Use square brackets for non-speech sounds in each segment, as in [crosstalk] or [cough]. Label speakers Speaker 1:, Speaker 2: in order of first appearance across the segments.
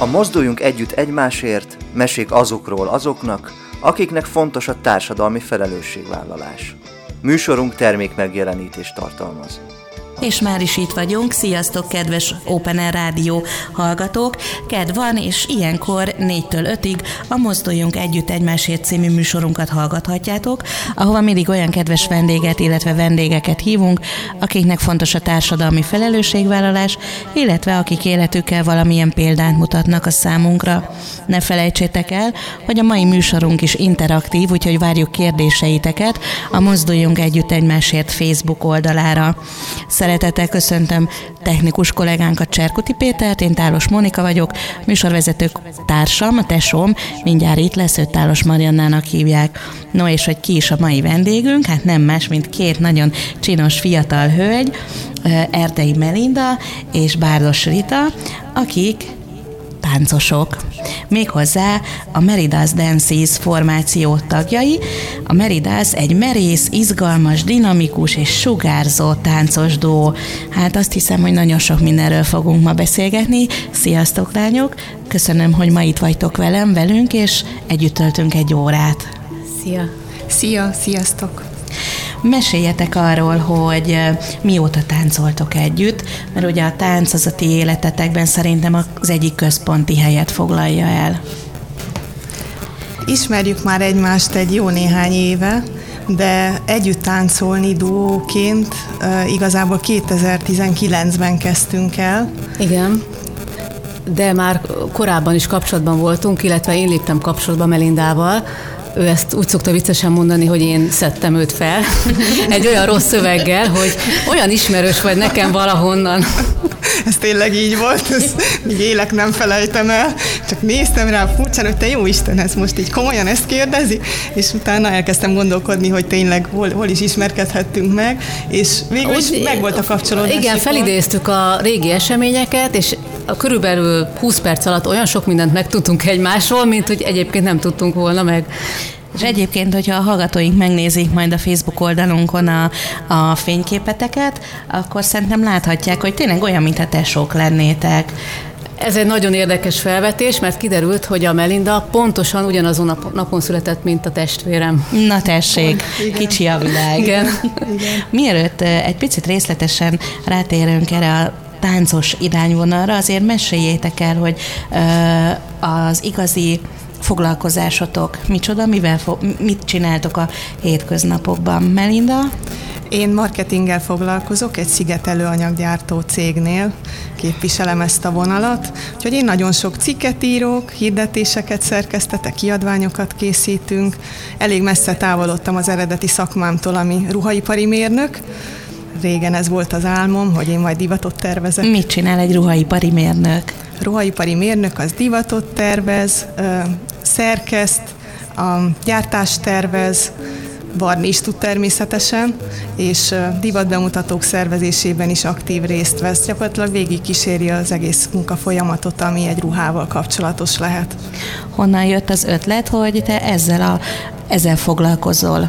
Speaker 1: A Mozduljunk Együtt Egymásért mesék azokról azoknak, akiknek fontos a társadalmi felelősségvállalás. Műsorunk termék megjelenítést tartalmaz.
Speaker 2: És már is itt vagyunk. Sziasztok, kedves Open Air Rádió hallgatók! Ked van, és ilyenkor 4-től 5-ig a Mozduljunk Együtt Egymásért című műsorunkat hallgathatjátok, ahova mindig olyan kedves vendéget, illetve vendégeket hívunk, akiknek fontos a társadalmi felelősségvállalás, illetve akik életükkel valamilyen példát mutatnak a számunkra. Ne felejtsétek el, hogy a mai műsorunk is interaktív, úgyhogy várjuk kérdéseiteket a Mozduljunk Együtt Egymásért Facebook oldalára. Szeretettel köszöntöm technikus kollégánkat Cserkuti Pétert, én Tálos Monika vagyok, műsorvezető társam, a tesóm, mindjárt itt lesz, őt Tálos Mariannának hívják. No és hogy ki is a mai vendégünk, hát nem más, mint két nagyon csinos fiatal hölgy, Erdei Melinda és Bárdos Rita, akik táncosok. Méghozzá a Meridas Dances formáció tagjai. A Meridas egy merész, izgalmas, dinamikus és sugárzó táncos dó. Hát azt hiszem, hogy nagyon sok mindenről fogunk ma beszélgetni. Sziasztok, lányok! Köszönöm, hogy ma itt vagytok velem, velünk, és együtt töltünk egy órát.
Speaker 3: Szia!
Speaker 4: Szia, sziasztok!
Speaker 2: Meséljetek arról, hogy mióta táncoltok együtt, mert ugye a tánc az a ti életetekben szerintem az egyik központi helyet foglalja el.
Speaker 4: Ismerjük már egymást egy jó néhány éve, de együtt táncolni duóként igazából 2019-ben kezdtünk el.
Speaker 3: Igen de már korábban is kapcsolatban voltunk, illetve én léptem kapcsolatba Melindával, ő ezt úgy szokta viccesen mondani, hogy én szedtem őt fel, [laughs] egy olyan rossz szöveggel, hogy olyan ismerős vagy nekem valahonnan.
Speaker 4: Ez tényleg így volt, ez még élek nem felejtem el. Csak néztem rá furcsán, hogy te jó Isten, ez most így komolyan ezt kérdezi, és utána elkezdtem gondolkodni, hogy tényleg hol, hol is ismerkedhettünk meg, és végül is meg volt a kapcsolódás.
Speaker 3: Igen, felidéztük a régi eseményeket, és a körülbelül 20 perc alatt olyan sok mindent megtudtunk egymásról, mint hogy egyébként nem tudtunk volna meg.
Speaker 2: És egyébként, hogyha a hallgatóink megnézik majd a Facebook oldalunkon a, a fényképeteket, akkor szerintem láthatják, hogy tényleg olyan, mintha tesók lennétek.
Speaker 3: Ez egy nagyon érdekes felvetés, mert kiderült, hogy a Melinda pontosan ugyanazon nap, napon született, mint a testvérem.
Speaker 2: Na tessék, Igen. kicsi a világ.
Speaker 3: Igen.
Speaker 2: Igen. Mielőtt egy picit részletesen rátérünk erre a táncos irányvonalra, azért meséljétek el, hogy az igazi foglalkozásotok micsoda, mivel fo- mit csináltok a hétköznapokban? Melinda?
Speaker 4: Én marketinggel foglalkozok egy szigetelő anyaggyártó cégnél, képviselem ezt a vonalat, úgyhogy én nagyon sok cikket írok, hirdetéseket szerkesztetek, kiadványokat készítünk. Elég messze távolodtam az eredeti szakmámtól, ami ruhaipari mérnök, régen ez volt az álmom, hogy én majd divatot tervezek.
Speaker 2: Mit csinál egy ruhaipari mérnök?
Speaker 4: Ruhaipari mérnök az divatot tervez, szerkeszt, a gyártást tervez, varni is tud természetesen, és divatbemutatók szervezésében is aktív részt vesz. Gyakorlatilag végig kíséri az egész munkafolyamatot, ami egy ruhával kapcsolatos lehet.
Speaker 2: Honnan jött az ötlet, hogy te ezzel, a, ezzel foglalkozol?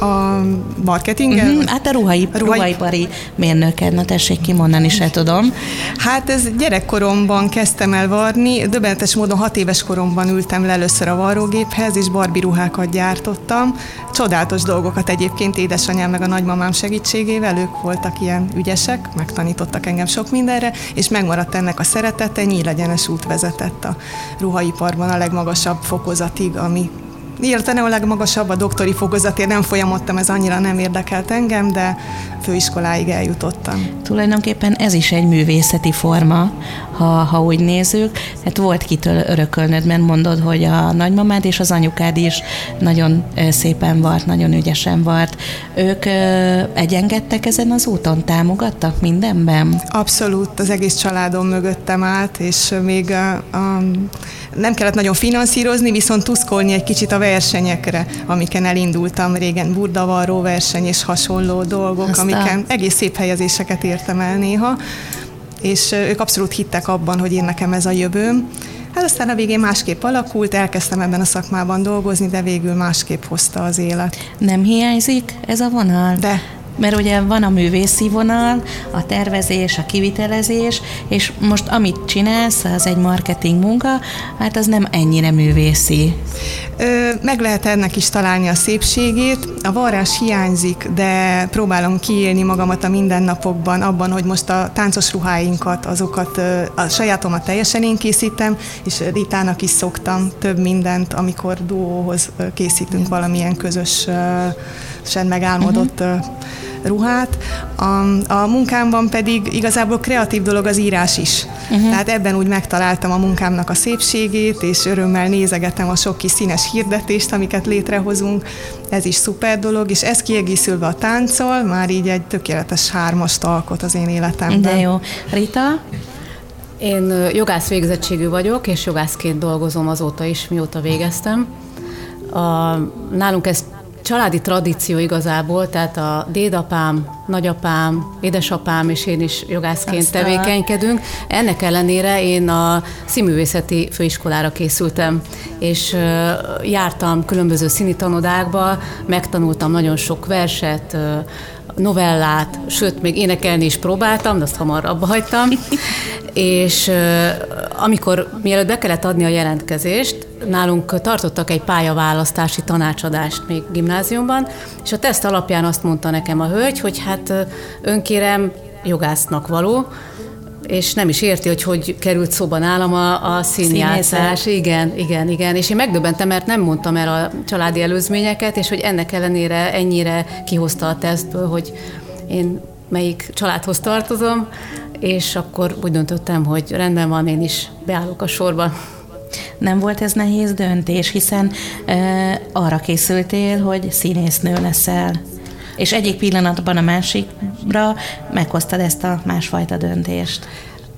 Speaker 4: A marketinggel? Uh-huh,
Speaker 2: hát a ruhai, ruhai... ruhaipari mérnöked, na tessék kimondani se tudom.
Speaker 4: Hát ez gyerekkoromban kezdtem el varni, döbbenetes módon hat éves koromban ültem le először a varrógéphez, és barbi ruhákat gyártottam. Csodálatos dolgokat egyébként édesanyám meg a nagymamám segítségével, ők voltak ilyen ügyesek, megtanítottak engem sok mindenre, és megmaradt ennek a szeretete, nyílegyenes út vezetett a ruhaiparban a legmagasabb fokozatig, ami Nyilván a legmagasabb a doktori fokozatért nem folyamodtam, ez annyira nem érdekelt engem, de főiskoláig eljutottam.
Speaker 2: Tulajdonképpen ez is egy művészeti forma, ha, ha úgy nézzük. Hát volt kitől örökölnöd, mert mondod, hogy a nagymamád és az anyukád is nagyon szépen vart, nagyon ügyesen vart. Ők egyengedtek ezen az úton, támogattak mindenben?
Speaker 4: Abszolút, az egész családom mögöttem állt, és még a, a, nem kellett nagyon finanszírozni, viszont tuszkolni egy kicsit a versenyekre, amiken elindultam régen, burdavarró verseny és hasonló dolgok, Aztán. amiken egész szép helyezéseket értem el néha, és ők abszolút hittek abban, hogy én nekem ez a jövőm. Hát aztán a végén másképp alakult, elkezdtem ebben a szakmában dolgozni, de végül másképp hozta az élet.
Speaker 2: Nem hiányzik ez a vonal?
Speaker 4: De,
Speaker 2: mert ugye van a művészi vonal, a tervezés, a kivitelezés, és most amit csinálsz, az egy marketing munka, hát az nem ennyire művészi.
Speaker 4: Meg lehet ennek is találni a szépségét. A varrás hiányzik, de próbálom kiélni magamat a mindennapokban abban, hogy most a táncos ruháinkat, azokat a sajátomat teljesen én készítem, és Ritának is szoktam több mindent, amikor duóhoz készítünk valamilyen közösen megálmodott uh-huh ruhát. A, a munkámban pedig igazából kreatív dolog az írás is. Uh-huh. Tehát ebben úgy megtaláltam a munkámnak a szépségét, és örömmel nézegetem a sok kis színes hirdetést, amiket létrehozunk. Ez is szuper dolog, és ez kiegészülve a táncol, már így egy tökéletes hármast alkot az én életemben.
Speaker 2: De jó. Rita?
Speaker 3: Én jogász végzettségű vagyok, és jogászként dolgozom azóta is, mióta végeztem. A, nálunk ez családi tradíció igazából, tehát a dédapám, nagyapám, édesapám és én is jogászként Aztán. tevékenykedünk. Ennek ellenére én a színművészeti főiskolára készültem, és jártam különböző színi tanodákba, megtanultam nagyon sok verset, novellát, sőt, még énekelni is próbáltam, de azt hamar abba hagytam. [laughs] és amikor mielőtt be kellett adni a jelentkezést, nálunk tartottak egy pályaválasztási tanácsadást még gimnáziumban, és a teszt alapján azt mondta nekem a hölgy, hogy hát önkérem jogásznak való, és nem is érti, hogy hogy került szóba nálam a, a színjátszás. Igen, igen, igen. És én megdöbbentem, mert nem mondtam el a családi előzményeket, és hogy ennek ellenére ennyire kihozta a tesztből, hogy én melyik családhoz tartozom, és akkor úgy döntöttem, hogy rendben van, én is beállok a sorba.
Speaker 2: Nem volt ez nehéz döntés, hiszen e, arra készültél, hogy színésznő leszel. És egyik pillanatban a másikra meghoztad ezt a másfajta döntést.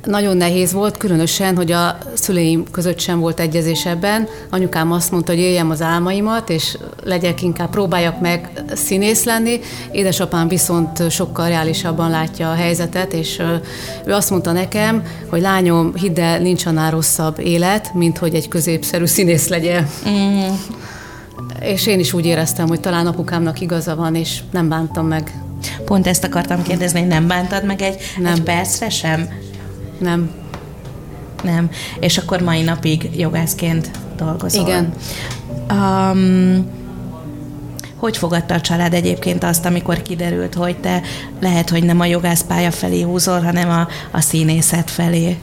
Speaker 3: Nagyon nehéz volt, különösen, hogy a szüleim között sem volt egyezés ebben. Anyukám azt mondta, hogy éljem az álmaimat, és legyek inkább, próbáljak meg színész lenni. Édesapám viszont sokkal reálisabban látja a helyzetet, és ő azt mondta nekem, hogy lányom, hidd el, nincs annál rosszabb élet, mint hogy egy középszerű színész legyen. Mm. És én is úgy éreztem, hogy talán apukámnak igaza van, és nem bántam meg.
Speaker 2: Pont ezt akartam kérdezni, hogy nem bántad meg egy, nem. egy percre sem?
Speaker 3: Nem.
Speaker 2: Nem. És akkor mai napig jogászként dolgozol.
Speaker 3: Igen.
Speaker 2: Um, hogy fogadta a család egyébként azt, amikor kiderült, hogy te lehet, hogy nem a jogászpálya felé húzol, hanem a, a színészet felé?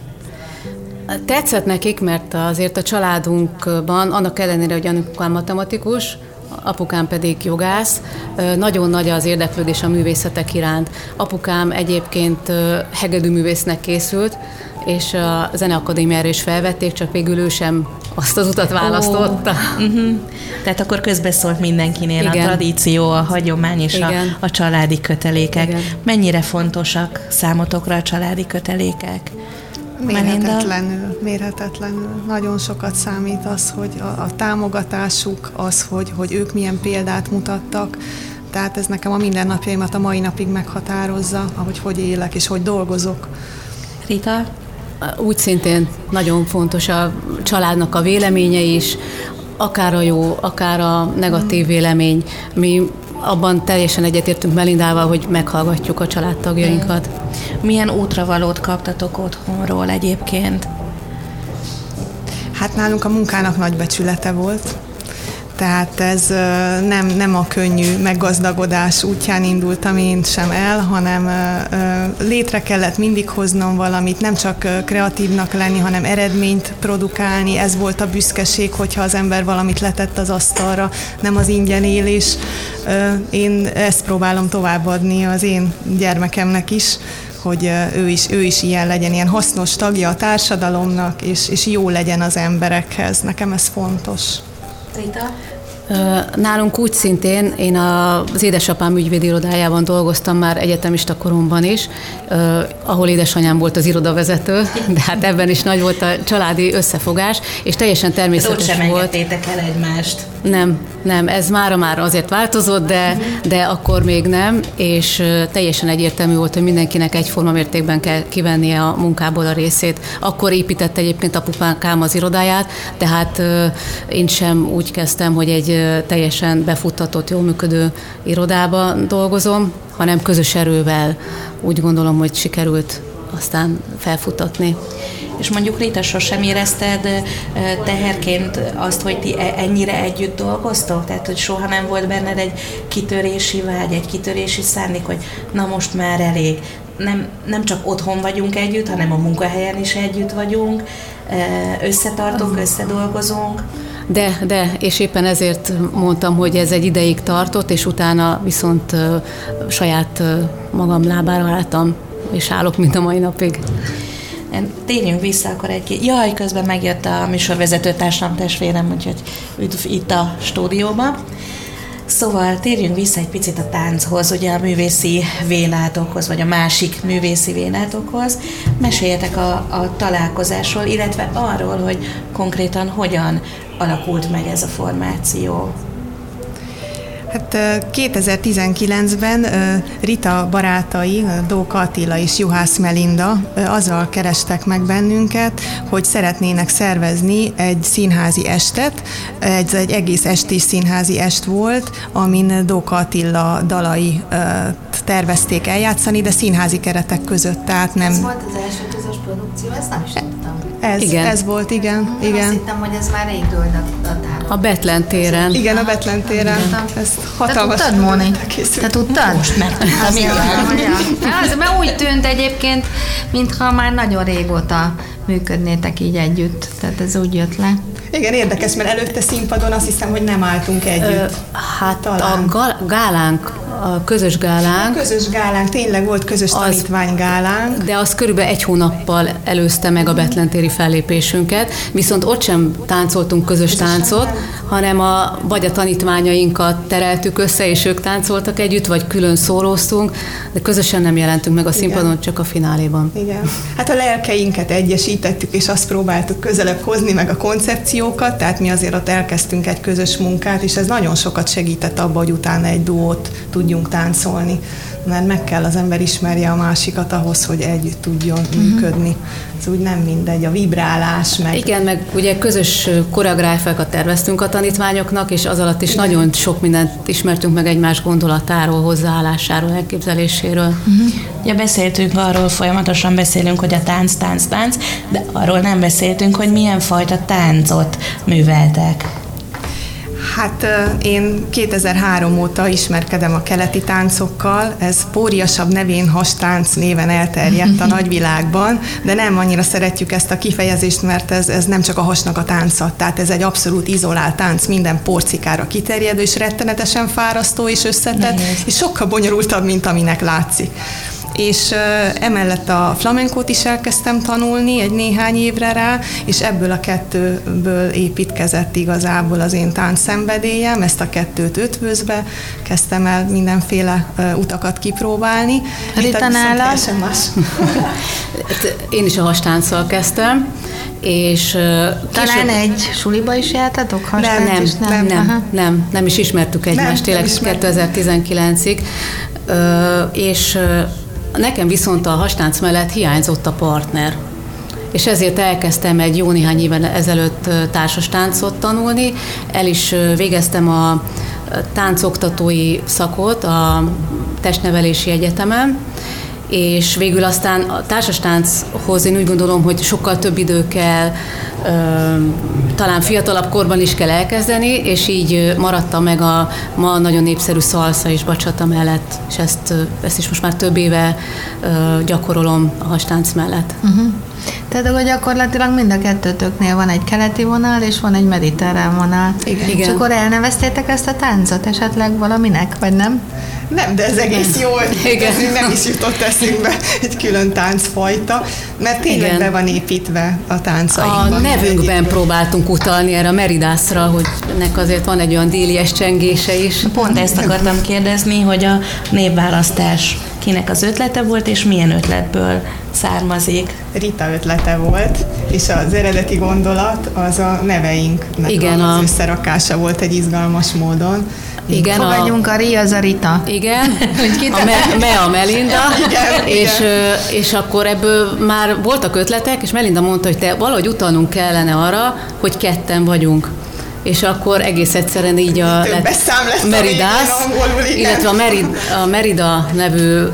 Speaker 3: Tetszett nekik, mert azért a családunkban, annak ellenére, hogy anyukám matematikus, apukám pedig jogász. Nagyon nagy az érdeklődés a művészetek iránt. Apukám egyébként hegedűművésznek készült, és a Zeneakadémiára is felvették, csak végül ő sem azt az utat választotta. Oh. Uh-huh.
Speaker 2: Tehát akkor közbeszólt mindenkinél Igen. a tradíció, a hagyomány és a, a családi kötelékek. Igen. Mennyire fontosak számotokra a családi kötelékek?
Speaker 4: Mérhetetlenül, mérhetetlenül. Nagyon sokat számít az, hogy a, a támogatásuk, az, hogy, hogy ők milyen példát mutattak, tehát ez nekem a mindennapjaimat a mai napig meghatározza, ahogy hogy élek és hogy dolgozok.
Speaker 2: Rita?
Speaker 3: Úgy szintén nagyon fontos a családnak a véleménye is, akár a jó, akár a negatív vélemény. Mi abban teljesen egyetértünk Melindával, hogy meghallgatjuk a családtagjainkat.
Speaker 2: Milyen útravalót kaptatok otthonról egyébként?
Speaker 4: Hát nálunk a munkának nagy becsülete volt. Tehát ez nem, nem a könnyű meggazdagodás útján indultam én sem el, hanem létre kellett mindig hoznom valamit, nem csak kreatívnak lenni, hanem eredményt produkálni. Ez volt a büszkeség, hogyha az ember valamit letett az asztalra, nem az ingyen élés. Én ezt próbálom továbbadni az én gyermekemnek is, hogy ő is, ő is ilyen legyen, ilyen hasznos tagja a társadalomnak, és, és jó legyen az emberekhez. Nekem ez fontos.
Speaker 2: Rita?
Speaker 3: Nálunk úgy szintén, én az édesapám ügyvédi irodájában dolgoztam már egyetemista koromban is, ahol édesanyám volt az irodavezető, [laughs] de hát ebben is nagy volt a családi összefogás, és teljesen természetes
Speaker 2: ott sem
Speaker 3: volt.
Speaker 2: el egymást.
Speaker 3: Nem, nem, ez mára már azért változott, de, de akkor még nem, és teljesen egyértelmű volt, hogy mindenkinek egyforma mértékben kell kivennie a munkából a részét. Akkor épített egyébként apukám az irodáját, tehát én sem úgy kezdtem, hogy egy teljesen befuttatott, jól működő irodába dolgozom, hanem közös erővel úgy gondolom, hogy sikerült aztán felfutatni.
Speaker 2: És mondjuk Rita, sosem érezted teherként azt, hogy ti e- ennyire együtt dolgoztok? Tehát, hogy soha nem volt benned egy kitörési vágy, egy kitörési szándék, hogy na most már elég. Nem, nem csak otthon vagyunk együtt, hanem a munkahelyen is együtt vagyunk, összetartunk, összedolgozunk.
Speaker 3: De, de, és éppen ezért mondtam, hogy ez egy ideig tartott, és utána viszont saját magam lábára álltam, és állok, mint a mai napig.
Speaker 2: Térjünk vissza akkor egy Jaj, közben megjött a műsorvezető társam testvérem, úgyhogy üdv itt a stúdióban. Szóval térjünk vissza egy picit a tánchoz, ugye a művészi vénátokhoz, vagy a másik művészi vénátokhoz. Meséljetek a, a találkozásról, illetve arról, hogy konkrétan hogyan alakult meg ez a formáció.
Speaker 4: Hát 2019-ben Rita barátai, Dóka Attila és Juhász Melinda azzal kerestek meg bennünket, hogy szeretnének szervezni egy színházi estet. Ez egy egész esti színházi est volt, amin Dóka Attila dalai tervezték eljátszani, de színházi keretek között, tehát nem...
Speaker 5: Ez volt az első közös produkció, ezt nem is tudtam.
Speaker 4: Ez, igen. ez volt, igen. Igen.
Speaker 5: azt hittem, hogy ez már rég dőlnek
Speaker 3: A Betlen téren.
Speaker 4: Igen, a Betlen téren. Ez
Speaker 5: hatalmas. Te tudtad, Móni? Te tudtad?
Speaker 2: Most megtudtam, igen.
Speaker 5: Az, mert úgy tűnt egyébként, mintha már nagyon régóta működnétek így együtt. Tehát ez úgy jött le.
Speaker 4: Igen, érdekes, mert előtte színpadon azt hiszem, hogy nem álltunk együtt. Ö,
Speaker 3: hát Talán. a gálánk a közös gálánk.
Speaker 4: A közös gálánk, tényleg volt közös az, tanítványgálánk.
Speaker 3: De az körülbelül egy hónappal előzte meg a Betlentéri fellépésünket, viszont ott sem táncoltunk közös, közös táncot, hanem a, vagy a tanítványainkat tereltük össze, és ők táncoltak együtt, vagy külön szólóztunk, de közösen nem jelentünk meg a színpadon, Igen. csak a fináléban.
Speaker 4: Igen. Hát a lelkeinket egyesítettük, és azt próbáltuk közelebb hozni, meg a koncepciókat, tehát mi azért ott elkezdtünk egy közös munkát, és ez nagyon sokat segített abba, hogy utána egy duót tudjunk tudjunk táncolni, mert meg kell az ember ismerje a másikat ahhoz, hogy együtt tudjon uh-huh. működni. Ez úgy nem mindegy, a vibrálás, meg...
Speaker 3: Igen, meg ugye közös koreográfiákat terveztünk a tanítványoknak, és az alatt is Igen. nagyon sok mindent ismertünk meg egymás gondolatáról, hozzáállásáról, elképzeléséről. Uh-huh.
Speaker 2: Ugye beszéltünk arról, folyamatosan beszélünk, hogy a tánc, tánc, tánc, de arról nem beszéltünk, hogy milyen fajta táncot műveltek.
Speaker 4: Hát én 2003 óta ismerkedem a keleti táncokkal, ez póriasabb nevén hastánc néven elterjedt a [laughs] nagyvilágban, de nem annyira szeretjük ezt a kifejezést, mert ez, ez nem csak a hasnak a tánca, tehát ez egy abszolút izolált tánc, minden porcikára kiterjedő, és rettenetesen fárasztó és összetett, Nehéz. és sokkal bonyolultabb, mint aminek látszik és emellett a flamenkót is elkezdtem tanulni egy néhány évre rá, és ebből a kettőből építkezett igazából az én szenvedélyem, ezt a kettőt ötvözve kezdtem el mindenféle utakat kipróbálni.
Speaker 5: Rita nála?
Speaker 4: más. [laughs]
Speaker 3: Én is a hastánccal kezdtem, és
Speaker 5: Talán egy suliba is jártatok?
Speaker 3: Nem, nem, nem, nem, nem, nem is ismertük egymást, nem, tényleg 2019-ig, és Nekem viszont a hastánc mellett hiányzott a partner és ezért elkezdtem egy jó néhány éven ezelőtt társas táncot tanulni. El is végeztem a táncoktatói szakot a testnevelési egyetemen, és végül aztán a társastánchoz én úgy gondolom, hogy sokkal több idő kell, talán fiatalabb korban is kell elkezdeni, és így maradta meg a ma nagyon népszerű szalsza és bacsata mellett, és ezt, ezt is most már több éve gyakorolom a hastánc mellett. Uh-huh.
Speaker 5: Tehát akkor gyakorlatilag mind a kettőtöknél van egy keleti vonal, és van egy mediterrán vonal. Igen. És akkor elneveztétek ezt a táncot esetleg valaminek, vagy nem?
Speaker 4: Nem, de ez egész jó, Igen. ez nem is jutott eszünkbe egy külön táncfajta, mert tényleg Igen. be van építve a táncainkban.
Speaker 3: A nevünkben egyébként. próbáltunk utalni erre a Meridászra, hogy ennek azért van egy olyan délies csengése is.
Speaker 2: Pont ezt akartam kérdezni, hogy a névválasztás kinek az ötlete volt, és milyen ötletből származik?
Speaker 4: Rita ötlete volt, és az eredeti gondolat az a neveinknek Igen, az a... összerakása volt egy izgalmas módon.
Speaker 5: Igen, Fogadjunk a, a Ri, az a Rita.
Speaker 3: Igen, [laughs] a me, me a Melinda, [laughs] igen, és, igen. és akkor ebből már voltak ötletek, és Melinda mondta, hogy te valahogy utalnunk kellene arra, hogy ketten vagyunk és akkor egész egyszerűen így a
Speaker 4: lett,
Speaker 3: Meridász, illetve a, Merid, a Merida nevű ö,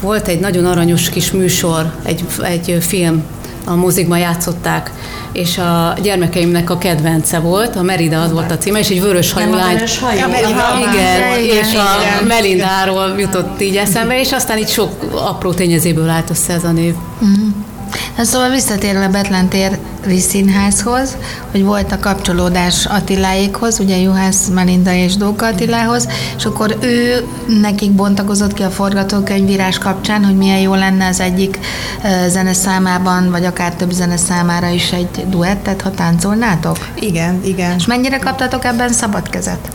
Speaker 3: volt egy nagyon aranyos kis műsor, egy, egy film, a mozikban játszották, és a gyermekeimnek a kedvence volt, a Merida az volt a címe, és egy vörös hajú lány.
Speaker 2: Vörös hajú. Ja,
Speaker 3: igen, igen, igen, és a igen. Melindáról jutott így eszembe, és aztán így sok apró tényezéből állt össze ez a név. Mm.
Speaker 5: Hát szóval visszatérve a Betlen téri színházhoz, hogy volt a kapcsolódás Attiláékhoz, ugye Juhász Melinda és Dóka Attilához, és akkor ő nekik bontakozott ki a forgatókönyvírás kapcsán, hogy milyen jó lenne az egyik zene számában, vagy akár több zene számára is egy duettet, ha táncolnátok?
Speaker 4: Igen, igen.
Speaker 5: És mennyire kaptatok ebben szabad kezet?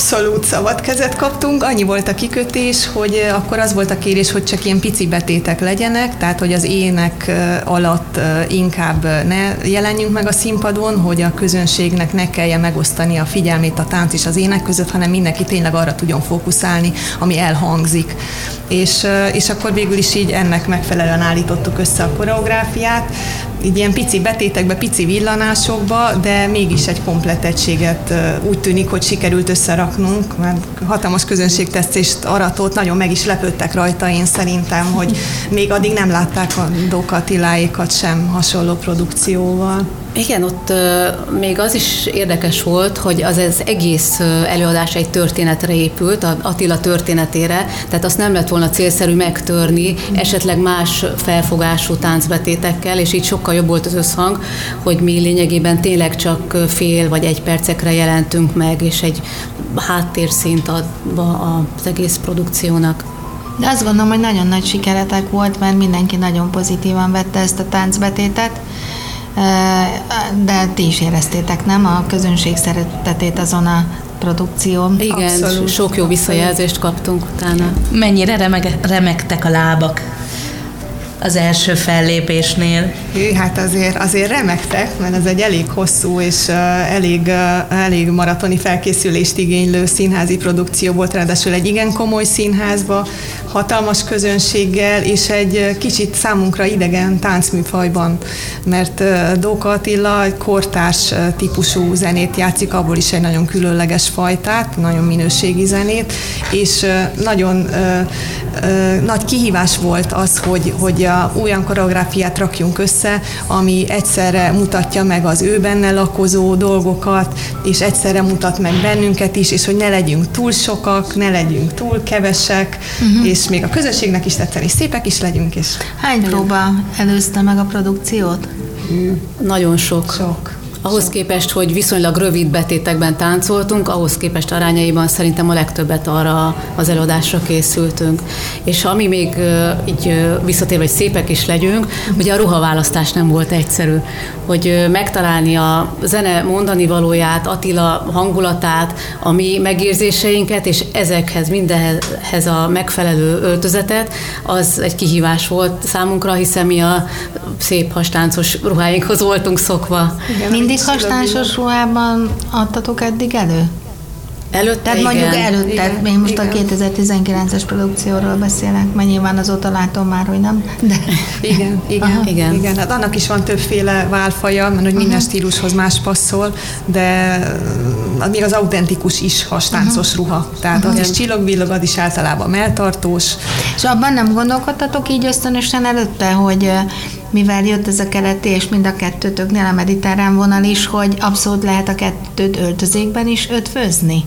Speaker 4: Abszolút szabad kezet kaptunk, annyi volt a kikötés, hogy akkor az volt a kérés, hogy csak ilyen pici betétek legyenek, tehát hogy az ének alatt inkább ne jelenjünk meg a színpadon, hogy a közönségnek ne kelljen megosztani a figyelmét a tánc és az ének között, hanem mindenki tényleg arra tudjon fókuszálni, ami elhangzik. És, és akkor végül is így ennek megfelelően állítottuk össze a koreográfiát, így ilyen pici betétekbe, pici villanásokba, de mégis egy komplet egységet úgy tűnik, hogy sikerült összeraknunk, mert hatalmas közönségtesztést aratott, nagyon meg is lepődtek rajta én szerintem, hogy még addig nem látták a Dokatiláékat sem hasonló produkcióval.
Speaker 3: Igen, ott még az is érdekes volt, hogy az, az egész előadás egy történetre épült, Attila történetére, tehát azt nem lett volna célszerű megtörni, esetleg más felfogású táncbetétekkel, és így sokkal jobb volt az összhang, hogy mi lényegében tényleg csak fél vagy egy percekre jelentünk meg, és egy háttérszint adva az egész produkciónak.
Speaker 5: De azt gondolom, hogy nagyon nagy sikeretek volt, mert mindenki nagyon pozitívan vette ezt a táncbetétet, de ti is éreztétek, nem? A közönség szeretetét azon a produkció.
Speaker 3: Igen, Abszolút. sok jó visszajelzést kaptunk utána.
Speaker 2: Mennyire remeg, remegtek a lábak az első fellépésnél?
Speaker 4: Hát azért, azért remektek, mert ez egy elég hosszú és elég, elég maratoni felkészülést igénylő színházi produkció volt, ráadásul egy igen komoly színházba, hatalmas közönséggel, és egy kicsit számunkra idegen táncműfajban, mert Dóka Attila egy kortárs típusú zenét játszik, abból is egy nagyon különleges fajtát, nagyon minőségi zenét, és nagyon nagy kihívás volt az, hogy, hogy a, olyan koreográfiát rakjunk össze, ami egyszerre mutatja meg az ő benne lakozó dolgokat, és egyszerre mutat meg bennünket is, és hogy ne legyünk túl sokak, ne legyünk túl kevesek, uh-huh. és még a közösségnek is tetszeni, szépek is legyünk. És
Speaker 5: Hány próba előzte meg a produkciót?
Speaker 3: Nagyon sok.
Speaker 4: Sok.
Speaker 3: Ahhoz képest, hogy viszonylag rövid betétekben táncoltunk, ahhoz képest arányaiban szerintem a legtöbbet arra az előadásra készültünk. És ami még így visszatérve, hogy szépek is legyünk, ugye a ruhaválasztás nem volt egyszerű, hogy megtalálni a zene mondani valóját, Attila hangulatát, a mi megérzéseinket, és ezekhez mindenhez a megfelelő öltözetet, az egy kihívás volt számunkra, hiszen mi a szép hastáncos ruháinkhoz voltunk szokva.
Speaker 5: Igen, mindig hastánsos ruhában adtatok eddig elő?
Speaker 3: Előtte,
Speaker 5: Tehát
Speaker 3: igen.
Speaker 5: mondjuk előtte, igen, én most igen. a 2019-es produkcióról beszélek, mert nyilván azóta látom már, hogy nem. De...
Speaker 4: Igen, igen, igen. igen. Hát annak is van többféle válfaja, mert hogy minden uh-huh. stílushoz más passzol, de még az autentikus is hastáncos uh-huh. ruha. Tehát uh-huh. az is csillog az is általában melltartós.
Speaker 5: És abban nem gondolkodtatok így ösztönösen előtte, hogy mivel jött ez a keleti, és mind a kettőtöknél a mediterrán vonal is, hogy abszolút lehet a kettőt öltözékben is ötvözni?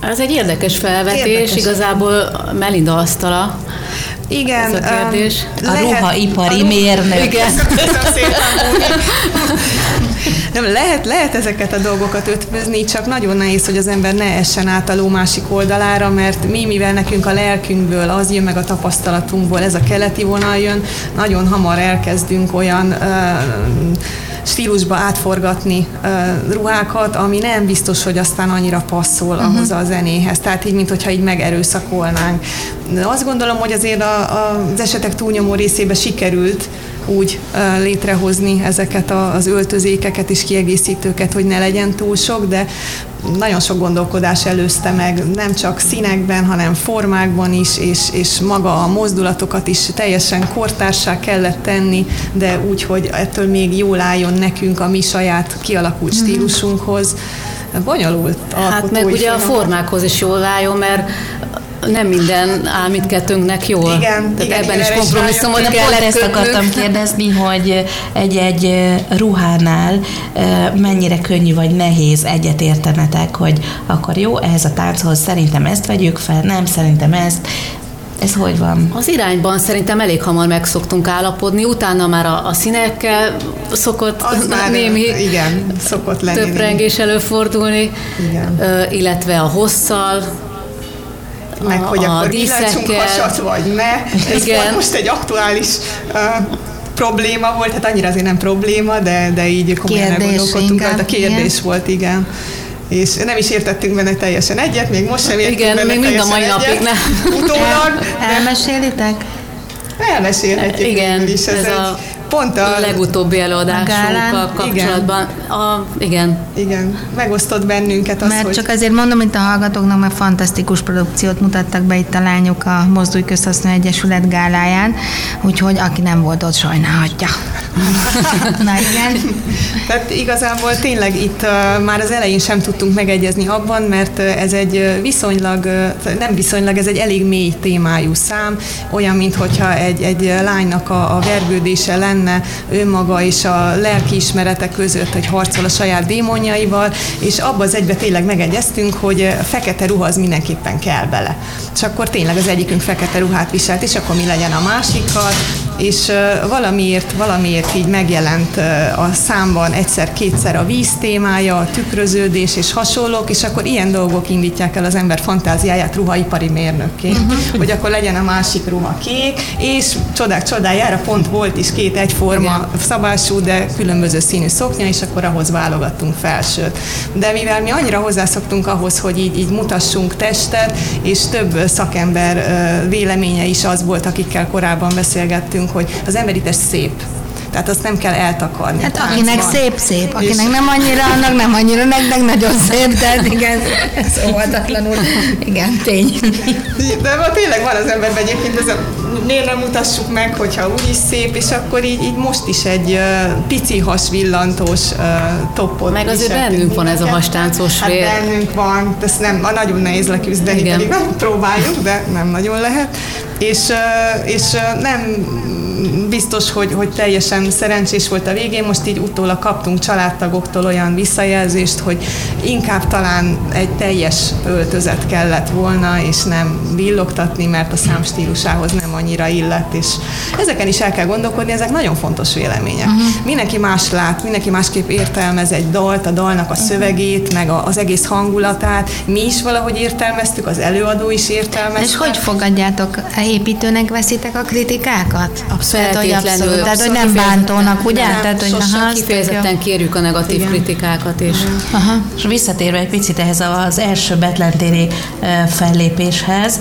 Speaker 3: Ez egy érdekes felvetés, érdekes. igazából Melinda asztala.
Speaker 4: Igen.
Speaker 3: Ez a kérdés.
Speaker 2: Um, a lehet, ruhaipari a mérnök.
Speaker 3: Igen. [laughs]
Speaker 4: Nem, lehet, lehet ezeket a dolgokat ötvözni, csak nagyon nehéz, hogy az ember ne essen át a ló másik oldalára, mert mi, mivel nekünk a lelkünkből az jön, meg a tapasztalatunkból, ez a keleti vonal jön, nagyon hamar elkezdünk olyan uh, stílusba átforgatni uh, ruhákat, ami nem biztos, hogy aztán annyira passzol uh-huh. ahhoz a zenéhez. Tehát így, mintha így megerőszakolnánk. Azt gondolom, hogy azért a, a, az esetek túlnyomó részében sikerült úgy létrehozni ezeket az öltözékeket és kiegészítőket, hogy ne legyen túl sok, de nagyon sok gondolkodás előzte meg, nem csak színekben, hanem formákban is, és, és maga a mozdulatokat is teljesen kortársá kellett tenni, de úgy, hogy ettől még jól álljon nekünk a mi saját kialakult mhm. stílusunkhoz. Bonyolult
Speaker 3: Hát meg ugye a formákhoz is jól álljon, mert nem minden áll mindkettőnknek jól.
Speaker 4: Igen,
Speaker 3: Tehát
Speaker 4: igen
Speaker 3: ebben is kompromisszumot
Speaker 2: kell Pont ezt akartam kérdezni, hogy egy-egy ruhánál mennyire könnyű vagy nehéz egyet értenetek, hogy akkor jó, ehhez a tánchoz szerintem ezt vegyük fel, nem, szerintem ezt, ez hogy van?
Speaker 3: Az irányban szerintem elég hamar meg szoktunk állapodni, utána már a, a színekkel szokott
Speaker 4: az [laughs] már némi igen, szokott lenni.
Speaker 3: Töprengés előfordulni, igen. illetve a hosszal,
Speaker 4: meg a, hogy a akkor díszekkel. hasat, vagy ne. Ez Igen. most egy aktuális uh, probléma volt, hát annyira azért nem probléma, de, de így komolyan elgondolkodtunk a kérdés igen. volt, igen és nem is értettünk benne teljesen egyet, még most sem értünk
Speaker 3: Igen, még mind a mai napig nem.
Speaker 5: Utólag. [laughs] El, elmesélitek?
Speaker 4: Elmesélhetjük
Speaker 3: Igen, is. Ez, ez egy, a pont a legutóbbi előadásunkkal kapcsolatban. Igen. A, igen.
Speaker 4: Igen, megosztott bennünket az,
Speaker 5: Mert hogy... csak azért mondom, mint a hallgatóknak, mert fantasztikus produkciót mutattak be itt a lányok a Mozdulj Közhasznú Egyesület gáláján, úgyhogy aki nem volt ott, sajnálhatja. [laughs]
Speaker 4: Na igen. Tehát igazából tényleg itt uh, már az elején sem tudtunk megegyezni abban, mert ez egy viszonylag, nem viszonylag, ez egy elég mély témájú szám, olyan, mintha egy, egy lánynak a, a vergődése lenne önmaga és a lelkiismerete között, hogy harcol a saját démonjaival, és abba az egybe tényleg megegyeztünk, hogy fekete ruha az mindenképpen kell bele. És akkor tényleg az egyikünk fekete ruhát viselt, és akkor mi legyen a másikkal, és valamiért, valamiért így megjelent a számban egyszer-kétszer a víz témája, a tükröződés és hasonlók, és akkor ilyen dolgok indítják el az ember fantáziáját ruhaipari mérnökként, uh-huh. hogy akkor legyen a másik ruha kék, és csodák csodájára pont volt is két egyforma Igen. szabású, de különböző színű szoknya, és akkor ahhoz válogattunk felsőt. De mivel mi annyira hozzászoktunk ahhoz, hogy így, így mutassunk testet, és több szakember véleménye is az volt, akikkel korábban beszélgettünk, hogy az emberites szép, tehát azt nem kell eltakarni.
Speaker 5: Hát akinek van. szép, szép, akinek nem annyira, annak nem annyira, nektek nagyon szép, tehát [laughs] igen, ez óvatatlanul, igen, tény.
Speaker 4: De ma tényleg van az emberben egyébként ez a miért nem mutassuk meg, hogyha úgy is szép, és akkor így, így most is egy uh, pici hasvillantós uh, toppot.
Speaker 3: Meg azért bennünk van ez a hastáncos
Speaker 4: hát vér. bennünk van, ezt nem, nagyon nehéz leküzdeni, Igen. pedig nem próbáljuk, de nem nagyon lehet. És, uh, és uh, nem biztos, hogy, hogy teljesen szerencsés volt a végén, most így utólag kaptunk családtagoktól olyan visszajelzést, hogy inkább talán egy teljes öltözet kellett volna, és nem villogtatni, mert a szám stílusához nem annyira illett, és ezeken is el kell gondolkodni, ezek nagyon fontos vélemények. Uh-huh. Mindenki más lát, mindenki másképp értelmez egy dalt, a dalnak a szövegét, meg az egész hangulatát, mi is valahogy értelmeztük, az előadó is értelmezte.
Speaker 5: És hogy fogadjátok? Építőnek veszitek a kritikákat?
Speaker 3: Abszolút feltétlenül.
Speaker 5: Abszolút, tehát, hogy nem bántónak, ugye? Nem,
Speaker 3: tehát, hogy aha, kifejezetten kérjük a negatív Igen. kritikákat is.
Speaker 2: Aha. És visszatérve egy picit ehhez az első betlentéri fellépéshez,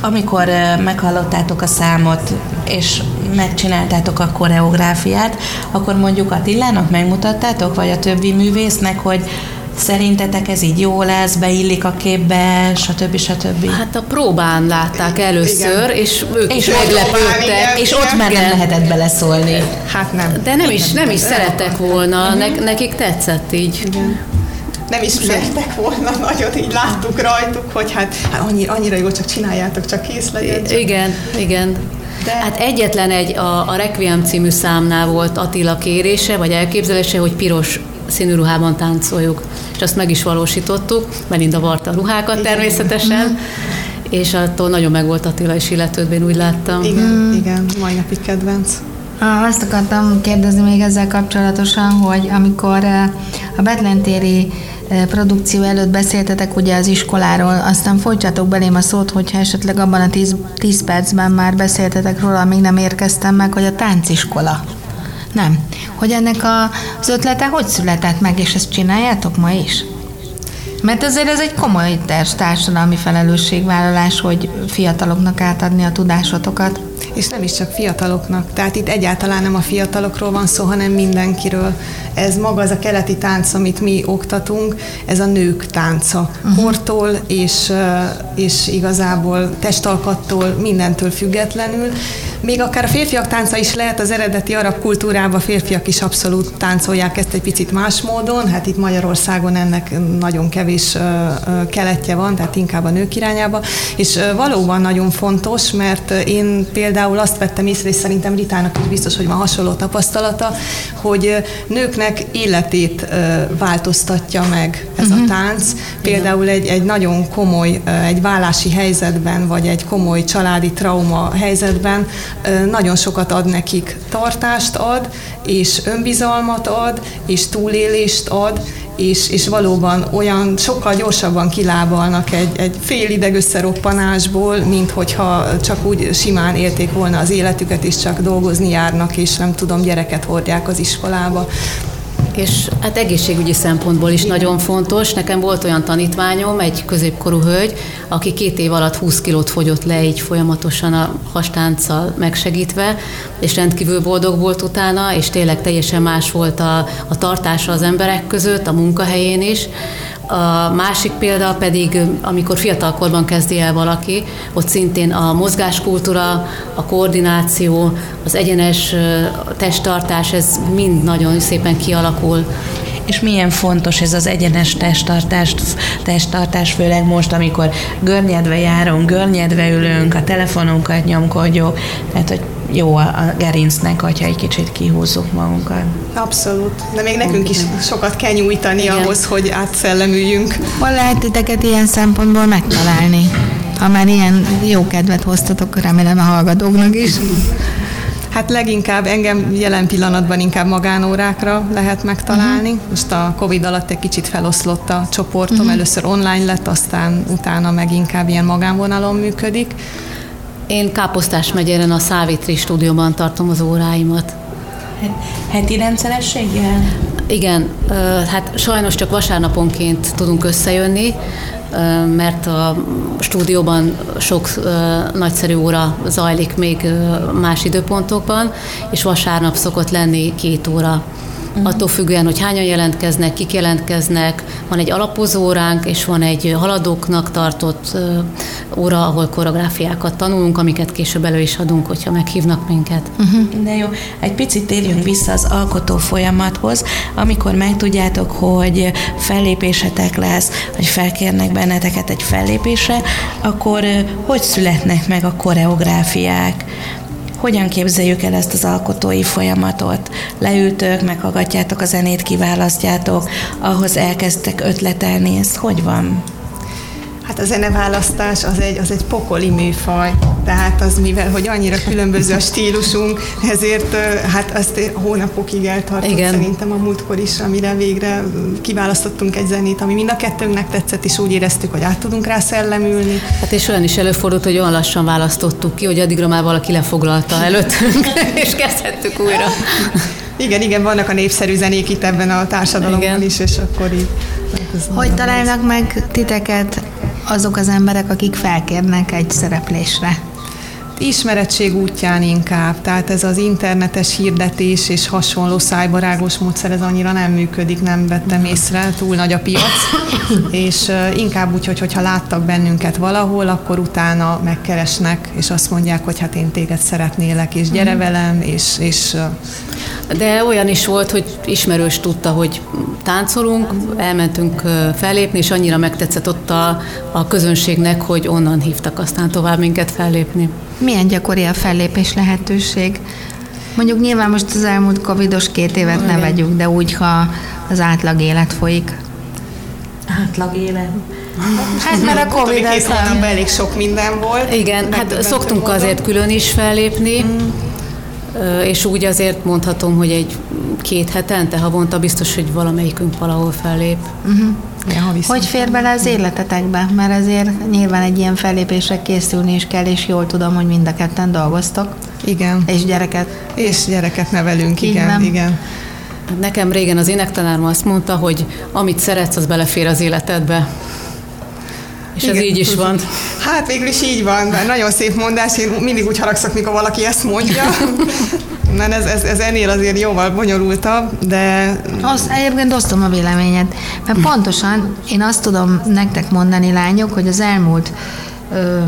Speaker 2: amikor meghallottátok a számot, és megcsináltátok a koreográfiát, akkor mondjuk Attilának megmutattátok, vagy a többi művésznek, hogy Szerintetek ez így jó lesz, beillik a képbe, stb. stb.
Speaker 3: Hát a próbán látták először, igen. és ők és is meglepődtek.
Speaker 2: És ott már nem lehetett beleszólni.
Speaker 4: Hát nem.
Speaker 3: De nem is, nem is szerettek volna, ne, nekik tetszett így. Igen
Speaker 4: nem is mertek volna nagyon, így láttuk rajtuk, hogy hát, hát annyira, annyira jó, csak csináljátok, csak kész legyen. Csak.
Speaker 3: Igen, igen. De... Hát egyetlen egy, a, a Requiem című számnál volt Attila kérése, vagy elképzelése, hogy piros színű ruhában táncoljuk. És azt meg is valósítottuk, Melinda varta a ruhákat igen. természetesen, és attól nagyon meg volt Attila is illetődve, én úgy láttam.
Speaker 4: Igen, mm. igen, mai napig kedvenc.
Speaker 5: Azt akartam kérdezni még ezzel kapcsolatosan, hogy amikor a Betlentéri produkció előtt beszéltetek ugye az iskoláról, aztán folytsatok belém a szót, hogyha esetleg abban a 10 percben már beszéltetek róla, még nem érkeztem meg, hogy a tánciskola. Nem. Hogy ennek a, az ötlete hogy született meg, és ezt csináljátok ma is? Mert azért ez egy komoly társadalmi felelősségvállalás, hogy fiataloknak átadni a tudásotokat
Speaker 4: és nem is csak fiataloknak. Tehát itt egyáltalán nem a fiatalokról van szó, hanem mindenkiről. Ez maga az a keleti tánc, amit mi oktatunk, ez a nők tánca. Uh-huh. Kortól és, és igazából testalkattól, mindentől függetlenül. Még akár a férfiak tánca is lehet, az eredeti arab kultúrában férfiak is abszolút táncolják ezt egy picit más módon, hát itt Magyarországon ennek nagyon kevés keletje van, tehát inkább a nők irányába, és valóban nagyon fontos, mert én például azt vettem észre, és szerintem Ritának is biztos, hogy van hasonló tapasztalata, hogy nőknek életét változtatja meg ez uh-huh. a mhm. tánc. Például egy, egy nagyon komoly, egy vállási helyzetben, vagy egy komoly családi trauma helyzetben nagyon sokat ad nekik. Tartást ad, és önbizalmat ad, és túlélést ad, és, és valóban olyan sokkal gyorsabban kilábalnak egy, egy fél ideg összeroppanásból, mint hogyha csak úgy simán élték volna az életüket, és csak dolgozni járnak, és nem tudom, gyereket hordják az iskolába
Speaker 3: és hát egészségügyi szempontból is nagyon fontos. Nekem volt olyan tanítványom, egy középkorú hölgy, aki két év alatt 20 kilót fogyott le így folyamatosan a hastánccal megsegítve, és rendkívül boldog volt utána, és tényleg teljesen más volt a, a tartása az emberek között, a munkahelyén is. A másik példa pedig, amikor fiatalkorban kezdi el valaki, ott szintén a mozgáskultúra, a koordináció, az egyenes testtartás, ez mind nagyon szépen kialakul.
Speaker 2: És milyen fontos ez az egyenes testtartás, testtartás, főleg most, amikor görnyedve járunk, görnyedve ülünk, a telefonunkat nyomkodjuk, tehát hogy jó a gerincnek, hogyha egy kicsit kihúzzuk magunkat.
Speaker 4: Abszolút. De még nekünk is sokat kell nyújtani Igen. ahhoz, hogy átszellemüljünk.
Speaker 5: Hol lehet titeket ilyen szempontból megtalálni? Ha már ilyen jó kedvet hoztatok, remélem a hallgatóknak is.
Speaker 4: Hát leginkább engem jelen pillanatban inkább magánórákra lehet megtalálni. Uh-huh. Most a Covid alatt egy kicsit feloszlott a csoportom, uh-huh. először online lett, aztán utána meg inkább ilyen magánvonalon működik.
Speaker 3: Én Káposztás megyeren a Szávitri stúdióban tartom az óráimat.
Speaker 2: Heti rendszerességgel?
Speaker 3: Igen, hát sajnos csak vasárnaponként tudunk összejönni, mert a stúdióban sok nagyszerű óra zajlik még más időpontokban, és vasárnap szokott lenni két óra uh-huh. attól függően, hogy hányan jelentkeznek, kik jelentkeznek. Van egy alapozó óránk, és van egy haladóknak tartott óra, ahol koreográfiákat tanulunk, amiket később elő is adunk, hogyha meghívnak minket.
Speaker 2: Uh-huh. De jó, egy picit térjünk vissza az alkotó folyamathoz, amikor megtudjátok, hogy fellépésetek lesz, hogy felkérnek benneteket egy fellépésre, akkor hogy születnek meg a koreográfiák? Hogyan képzeljük el ezt az alkotói folyamatot? Leültök, meghallgatjátok a zenét, kiválasztjátok, ahhoz elkezdtek ötletelni, ez hogy van?
Speaker 4: Hát a zeneválasztás az egy, az egy pokoli műfaj, tehát az mivel, hogy annyira különböző a stílusunk, ezért hát azt hónapokig eltartott Igen. szerintem a múltkor is, amire végre kiválasztottunk egy zenét, ami mind a kettőnknek tetszett, és úgy éreztük, hogy át tudunk rá szellemülni.
Speaker 3: Hát és olyan is előfordult, hogy olyan lassan választottuk ki, hogy addigra már valaki lefoglalta előttünk, [laughs] és kezdhettük újra.
Speaker 4: Igen, igen, vannak a népszerű zenék itt ebben a társadalomban igen. is, és akkor így.
Speaker 5: Hogy találnak meg titeket azok az emberek, akik felkérnek egy szereplésre?
Speaker 4: Ismeretség útján inkább, tehát ez az internetes hirdetés és hasonló szájbarágos módszer, ez annyira nem működik, nem vettem észre, túl nagy a piac, és inkább úgy, hogy hogyha láttak bennünket valahol, akkor utána megkeresnek, és azt mondják, hogy hát én téged szeretnélek, és gyere mhm. velem, és, és
Speaker 3: de olyan is volt, hogy ismerős tudta, hogy táncolunk, elmentünk fellépni, és annyira megtetszett ott a, a közönségnek, hogy onnan hívtak aztán tovább minket fellépni.
Speaker 5: Milyen gyakori a fellépés lehetőség? Mondjuk nyilván most az elmúlt covidos két évet ne vegyük, de úgy, ha az átlag élet folyik.
Speaker 2: Átlag élet.
Speaker 4: Hát mert a Covid két elég sok minden volt.
Speaker 3: Igen, hát szoktunk azért külön is fellépni, mm és úgy azért mondhatom, hogy egy két hetente, havonta biztos, hogy valamelyikünk valahol fellép. Uh-huh.
Speaker 5: Ja, hogy fér bele az életetekbe? Mert azért nyilván egy ilyen fellépésre készülni is kell, és jól tudom, hogy mind a ketten dolgoztok.
Speaker 4: Igen.
Speaker 5: És gyereket.
Speaker 4: És gyereket nevelünk, igen, igen.
Speaker 3: Nekem régen az énektanárom azt mondta, hogy amit szeretsz, az belefér az életedbe. És Igen. ez így is van.
Speaker 4: Hát végül is így van, mert nagyon szép mondás, én mindig úgy haragszok, mikor valaki ezt mondja. Mert ez, ez, ez ennél azért jóval bonyolultabb, de...
Speaker 5: Azt, egyébként osztom a véleményed, mert pontosan én azt tudom nektek mondani, lányok, hogy az elmúlt ö,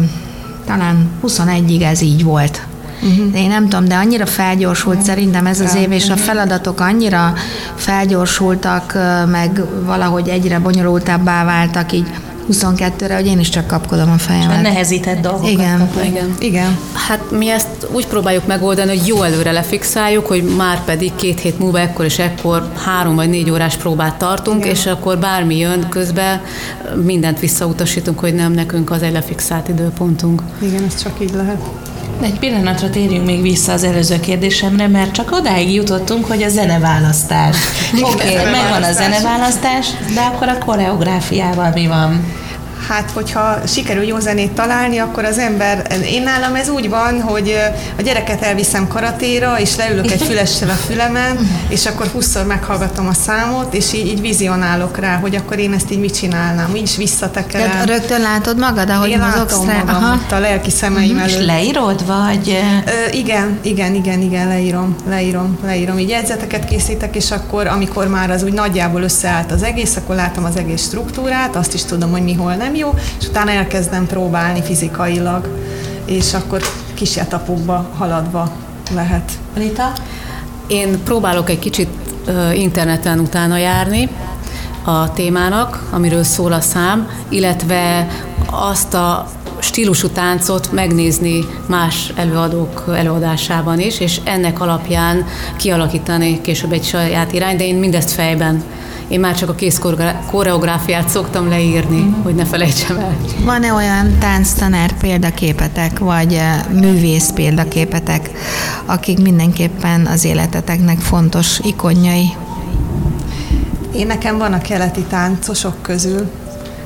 Speaker 5: talán 21-ig ez így volt. Uh-huh. De én nem tudom, de annyira felgyorsult uh-huh. szerintem ez az év, és a feladatok annyira felgyorsultak, meg valahogy egyre bonyolultabbá váltak így 22-re, hogy én is csak kapkodom a fejemet.
Speaker 2: Nehezített dolgokat.
Speaker 5: Igen.
Speaker 3: Igen.
Speaker 4: Igen.
Speaker 3: Hát mi ezt úgy próbáljuk megoldani, hogy jó előre lefixáljuk, hogy már pedig két hét múlva ekkor és ekkor három vagy négy órás próbát tartunk, Igen. és akkor bármi jön közben, mindent visszautasítunk, hogy nem nekünk az egy lefixált időpontunk.
Speaker 4: Igen, ez csak így lehet.
Speaker 2: Egy pillanatra térjünk még vissza az előző kérdésemre, mert csak odáig jutottunk, hogy a zeneválasztás. Oké, okay, megvan a zeneválasztás, de akkor a koreográfiával mi van?
Speaker 4: Hát hogyha sikerül jó zenét találni, akkor az ember, én nálam ez úgy van, hogy a gyereket elviszem karatéra, és leülök egy fülessel a fülemen, és akkor 20 meghallgatom a számot, és így, így vizionálok rá, hogy akkor én ezt így mit csinálnám, így is visszatekerem.
Speaker 5: Tehát rögtön látod magad, ahogy
Speaker 4: én látom magam Aha. ott a lelki szemeim uh-huh. előtt.
Speaker 2: És leírod, vagy?
Speaker 4: Ö, igen, igen, igen, igen, leírom, leírom, leírom. Így jegyzeteket készítek, és akkor, amikor már az úgy nagyjából összeállt az egész, akkor látom az egész struktúrát, azt is tudom, hogy mi hol nem jó, és utána elkezdem próbálni fizikailag, és akkor kis etapokba haladva lehet.
Speaker 2: Rita?
Speaker 3: Én próbálok egy kicsit interneten utána járni a témának, amiről szól a szám, illetve azt a stílusú táncot megnézni más előadók előadásában is, és ennek alapján kialakítani később egy saját irány, de én mindezt fejben én már csak a kész koreográfiát szoktam leírni, mm. hogy ne felejtsem el.
Speaker 5: Van-e olyan tánctanár példaképetek, vagy eh, művész példaképetek, akik mindenképpen az életeteknek fontos ikonjai?
Speaker 4: Én nekem van a keleti táncosok közül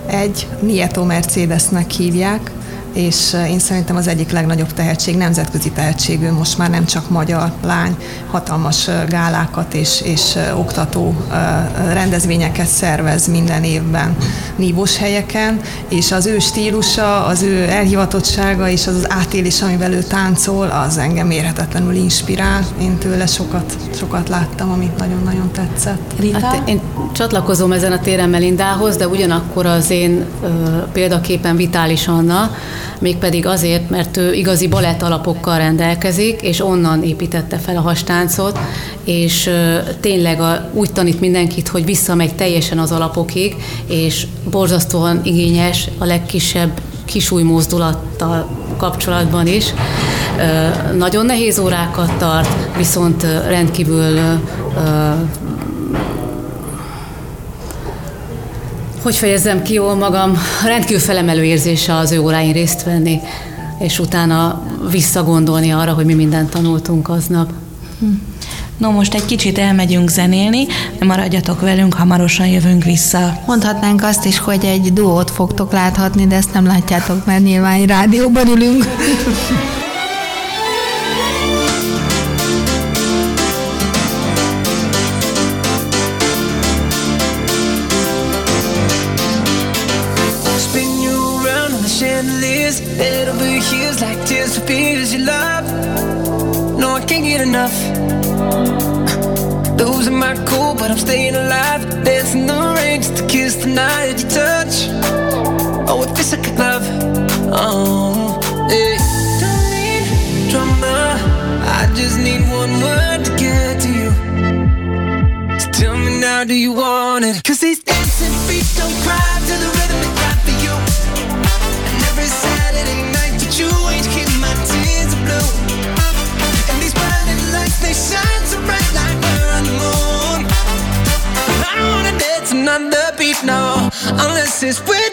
Speaker 4: egy, Nieto Mercedesnek hívják, és én szerintem az egyik legnagyobb tehetség, nemzetközi tehetségű, most már nem csak magyar lány, hatalmas gálákat és, és oktató rendezvényeket szervez minden évben nívós helyeken, és az ő stílusa, az ő elhivatottsága és az, az átélés, amivel ő táncol, az engem érhetetlenül inspirál. Én tőle sokat, sokat láttam, amit nagyon-nagyon tetszett.
Speaker 3: Rita? Hát én csatlakozom ezen a téren Melindához, de ugyanakkor az én ö, példaképpen Vitális Anna, mégpedig azért, mert ő igazi balett alapokkal rendelkezik, és onnan építette fel a hastáncot, és tényleg a, úgy tanít mindenkit, hogy visszamegy teljesen az alapokig, és borzasztóan igényes a legkisebb kisúj mozdulattal kapcsolatban is. Nagyon nehéz órákat tart, viszont rendkívül hogy fejezzem ki jól magam, rendkívül felemelő érzése az ő óráin részt venni, és utána visszagondolni arra, hogy mi mindent tanultunk aznap.
Speaker 2: No, most egy kicsit elmegyünk zenélni, de maradjatok velünk, hamarosan jövünk vissza.
Speaker 5: Mondhatnánk azt is, hogy egy duót fogtok láthatni, de ezt nem látjátok, mert nyilván rádióban ülünk.
Speaker 6: My cool, but I'm staying alive. Dancing the rain just to kiss the night you touch. Oh, it feels like love. Oh, yeah. Don't need drama. I just need one word to get to you. So tell me now, do you want it? Cause these dancing feet don't cry to the rhythm places with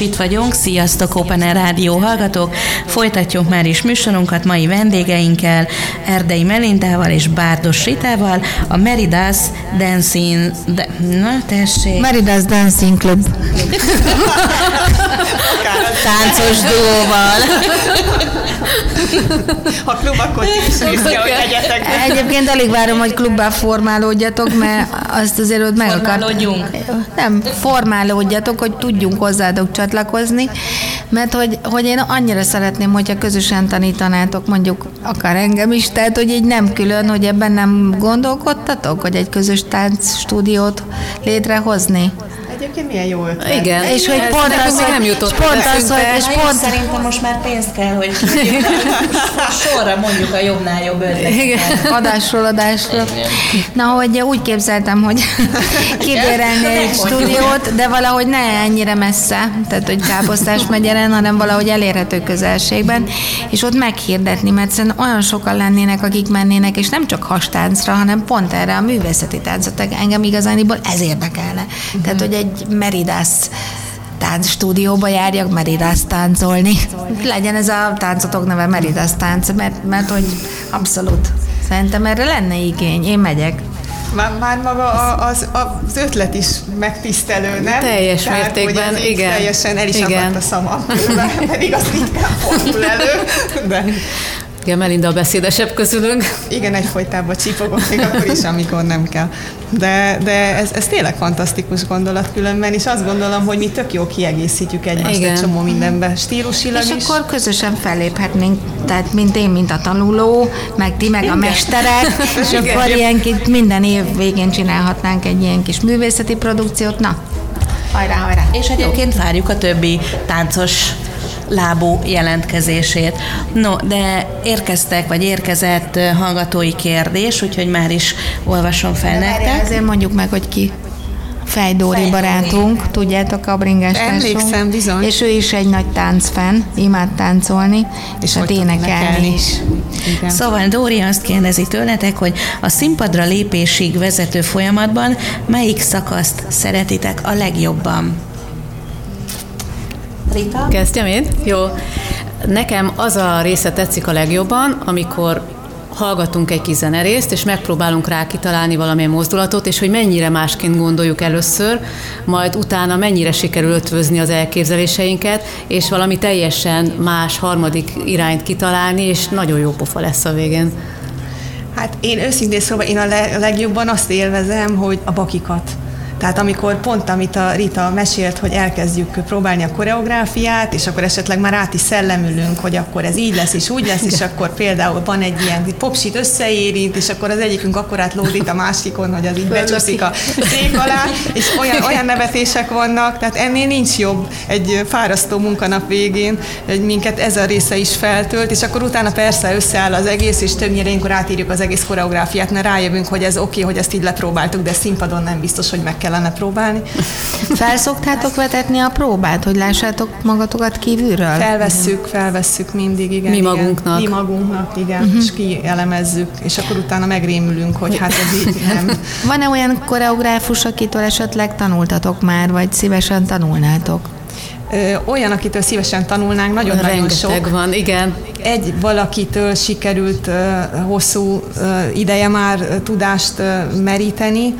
Speaker 2: is itt vagyunk, sziasztok Open Air Rádió hallgatók! Folytatjuk már is műsorunkat mai vendégeinkkel, Erdei Melindával és Bárdos Ritával, a Meridas Dancing... De, na, tessék!
Speaker 5: Maridas Dancing Club. [laughs]
Speaker 2: Táncos duóval.
Speaker 4: Ha klub, akkor ti is hogy legyetek.
Speaker 5: Egyébként alig várom, hogy klubbá formálódjatok, mert azt azért ott meg.
Speaker 2: Formálódjunk?
Speaker 5: Nem, formálódjatok, hogy tudjunk hozzátok csatlakozni, mert hogy, hogy én annyira szeretném, hogyha közösen tanítanátok mondjuk akár engem is, tehát hogy így nem külön, hogy ebben nem gondolkodtatok, hogy egy közös táncstúdiót létrehozni.
Speaker 4: Egyébként milyen jó ötlet.
Speaker 3: Igen.
Speaker 5: És hogy pont az, hogy,
Speaker 3: nem
Speaker 5: és
Speaker 3: jutott
Speaker 5: pont az, hogy, és pont,
Speaker 2: szerintem most már pénzt kell, hogy sorra mondjuk a jobbnál jobb ötleteket.
Speaker 5: adásról adásról. Na, hogy úgy képzeltem, hogy kibérelni egy stúdiót, de valahogy ne ennyire messze, tehát hogy Káposztás megyeren, hanem valahogy elérhető közelségben, és ott meghirdetni, mert szerintem olyan sokan lennének, akik mennének, és nem csak hastáncra, hanem pont erre a művészeti táncot. Engem igazániból ez érdekelne. Tehát, hogy egy Meridász táncstúdióba járjak Meridász táncolni. Legyen ez a táncotok neve Meridász tánc, mert, mert hogy abszolút. Szerintem erre lenne igény. Én megyek.
Speaker 4: Már, már maga a- az, az ötlet is megtisztelő, nem?
Speaker 3: Teljes
Speaker 4: Tehát,
Speaker 3: mértékben,
Speaker 4: hogy
Speaker 3: igen.
Speaker 4: Teljesen el is
Speaker 3: Igen.
Speaker 4: akadt a szama, pedig az ritkán fordul elő. De
Speaker 3: Igen, Melinda a beszédesebb közülünk.
Speaker 4: igen, egyfolytában csipogok, még akkor is, amikor nem kell. De, de ez, ez tényleg fantasztikus gondolat különben, és azt gondolom, hogy mi tök jó kiegészítjük egymást
Speaker 3: Igen.
Speaker 4: egy csomó mindenben, stílusilag
Speaker 5: És
Speaker 4: is.
Speaker 5: akkor közösen felléphetnénk, tehát mint én, mint a tanuló, meg ti, meg a mesterek, [laughs] és
Speaker 3: Igen.
Speaker 5: akkor ilyen minden év végén csinálhatnánk egy ilyen kis művészeti produkciót. Na, hajrá, hajrá!
Speaker 2: És egyébként várjuk a többi táncos lábú jelentkezését. No, de érkeztek, vagy érkezett hallgatói kérdés, úgyhogy már is olvasom fel nektek.
Speaker 5: azért mondjuk meg, hogy ki. Fejdóri
Speaker 2: Fejdóri.
Speaker 5: barátunk, tudjátok, a bringás.
Speaker 4: Emlékszem, bizony.
Speaker 5: És ő is egy nagy táncfan, imád táncolni, és hát énekelni
Speaker 4: énekelni.
Speaker 5: is.
Speaker 4: Igen.
Speaker 2: Szóval Dóri azt kérdezi tőletek, hogy a színpadra lépésig vezető folyamatban melyik szakaszt szeretitek a legjobban? Rita?
Speaker 3: Kezdjem én? Jó. Nekem az a része tetszik a legjobban, amikor hallgatunk egy kis zenerészt, és megpróbálunk rá kitalálni valamilyen mozdulatot, és hogy mennyire másként gondoljuk először, majd utána mennyire sikerül ötvözni az elképzeléseinket, és valami teljesen más harmadik irányt kitalálni, és nagyon jó pofa lesz a végén.
Speaker 4: Hát én őszintén szóval én a legjobban azt élvezem, hogy a bakikat tehát amikor pont, amit a Rita mesélt, hogy elkezdjük próbálni a koreográfiát, és akkor esetleg már át is szellemülünk, hogy akkor ez így lesz, és úgy lesz, és akkor például van egy ilyen popsit összeérint, és akkor az egyikünk akkor átlódít a másikon, hogy az így becsúszik a szék alá, és olyan, olyan nevetések vannak, tehát ennél nincs jobb egy fárasztó munkanap végén, hogy minket ez a része is feltölt, és akkor utána persze összeáll az egész, és többnyire ilyenkor átírjuk az egész koreográfiát, mert rájövünk, hogy ez oké, okay, hogy ezt így lepróbáltuk, de színpadon nem biztos, hogy meg kell kellene próbálni. [laughs]
Speaker 5: Felszoktátok vetetni a próbát, hogy lássátok magatokat kívülről?
Speaker 4: Felvesszük, felvesszük mindig, igen.
Speaker 3: Mi
Speaker 4: igen.
Speaker 3: magunknak.
Speaker 4: Mi magunknak, igen, uh-huh. és kielemezzük, és akkor utána megrémülünk, hogy hát ez így [laughs] nem.
Speaker 5: Van-e olyan koreográfus, akitől esetleg tanultatok már, vagy szívesen tanulnátok?
Speaker 4: Olyan, akitől szívesen tanulnánk, nagyon-nagyon sok.
Speaker 3: van, igen.
Speaker 4: Egy valakitől sikerült hosszú ideje már tudást meríteni.